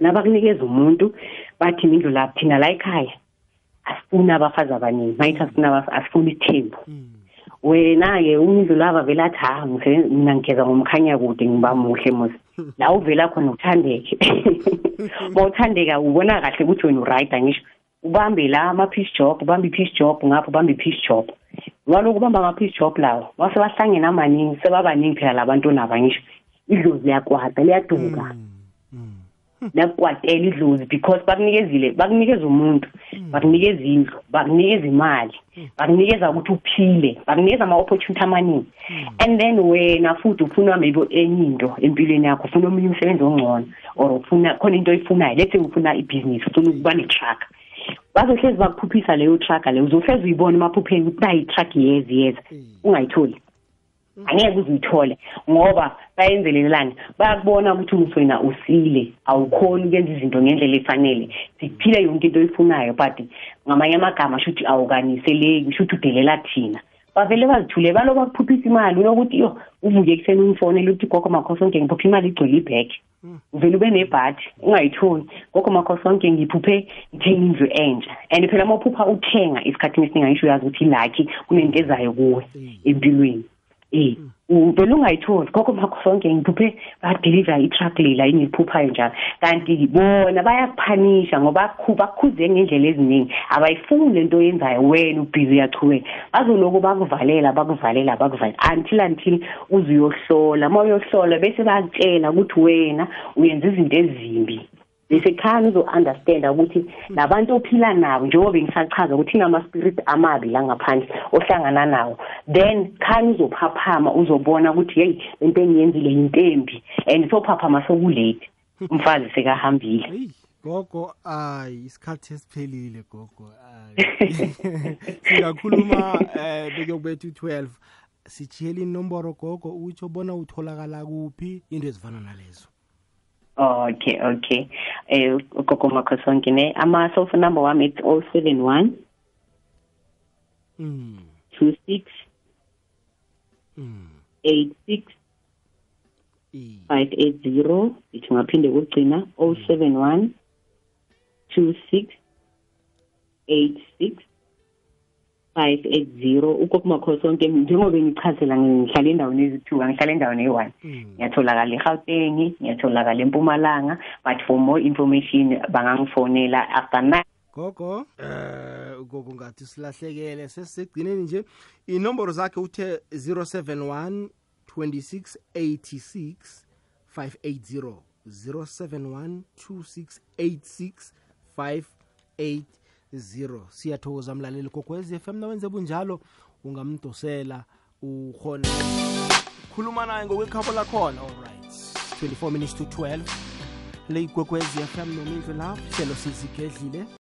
nabakunikeza umuntu bathi indlulavu thina la ekhaya asifuni abafazi abaningi. Mayithi asifuna asifuni ithembu. Wena-ke umindlulava vele athi ha mina ngigeza ngomkhanya kude ngiba muhle musi la uvela khona uthandeke. [laughs] Mawuthandeka ubona kahle ukuthi wena uright angisho ubambe la ama-peace job ubambe i-peace job ngapho ubambe i-peace job. Walokhu ubamba ama-peace job lawo mase bahlangene amaningi sebabaningi phela labantu nabo angisho idlozi liyakwata liyaduka. Nakukwatela idlozi because bakunikezile bakunikeza umuntu bakunikeza indlu bakunikeza imali bakunikeza ukuthi uphile bakunikeza ama-opportunity amaningi. And then wena futhi ufuna maybe enye into empilweni yakho ufuna omunye umsebenzi ongcono or ufuna khona into oyifunayo let's say ufuna ibhizinisi ufuna ukuba ne-truck. Bazohlezi bakuphuphisa leyo truck leyo uzohlezi uyibona emaphupheni ukuthi nayi i-truck yezi yeza ungayitholi. Angeke uzuyithole ngoba bayenzelelani bayakubona ukuthi wena usile awukhoni ukwenza izinto ngendlela efanele siphile yonke into oyifunayo but ngamanye amagama sho ukuthi awukaniseleki sho ukuthi udelela thina. Bavele bazithule balo bakuphuphisa imali unokuthi yo uvuke ekuseni ungifonele ukuthi gogo makhosonke ngiphuphe imali igcwele ibhege uvele ube nebhathi ungayitholi gogo makhosonke ngiphuphe ngithenga indlu entsha. And phela uma uphupha uthenga esikhathini esiningi angisho uyazi ukuthi ilakhi kunento ezayo kuwe empilweni. Eh uvele ungayitholi. Gogo makho sonke ngiphuphe badeliver i-truck lela engiyiphuphayo njalo. Kanti bona bayakuphanisha ngoba bakukhuze ngendlela eziningi. Abayifuni lento oyenzayo wena ubhizi uyachubeka bazoloku bakuvalela bakuvalela bakuvalela until until uze uyohlola uma uyohlola bese bayakutshela ukuthi wena uyenza izinto ezimbi. Bese khani uzo-understanda ukuthi nabantu ophila nabo njengoba bengisachaza ukuthi inama-spirit amabi la ngaphandle ohlangana nawo. Then khani uzophaphama uzobona ukuthi yeyi lento engiyenzile yintembi and sophaphama sokulate. Umfazi sekahambile. Gogo ayi isikhathi esiphelile gogo ayi. [laughs] Singakhuluma um bekuyokubetha u-12 sijiyela inomboro gogo utsho bona utholakala kuphi into ezifana nalezo. Okay, okay. Eh gogo makhosonke ne? Ama cell phone number wami it's 071 mm 26 mm 86 580 ithi ngaphinde kugcina 071 26 86 580 ukokumakhosonke njengoba ngichazela ngihlala endaweni ezithi ngihlala endaweni eyi-one. Ngiyatholakala egauteng ngiyatholakala empumalanga but for more information bangangifonela after nine. Gogo? Eh gogo ngathi silahlekele sesisegcineni nje inomboro zakhe uthe 071 26 86 580 071 26 86 580 0 siyathokoza mlaleli kokwez FM nawenze bunjalo. Ungamdosela ukhona khuluma naye ngokwekhabo lakhona. Alright 24 minutes to 12 le ikwekwez FM nomindlu lapho. Hlelo sizigedlile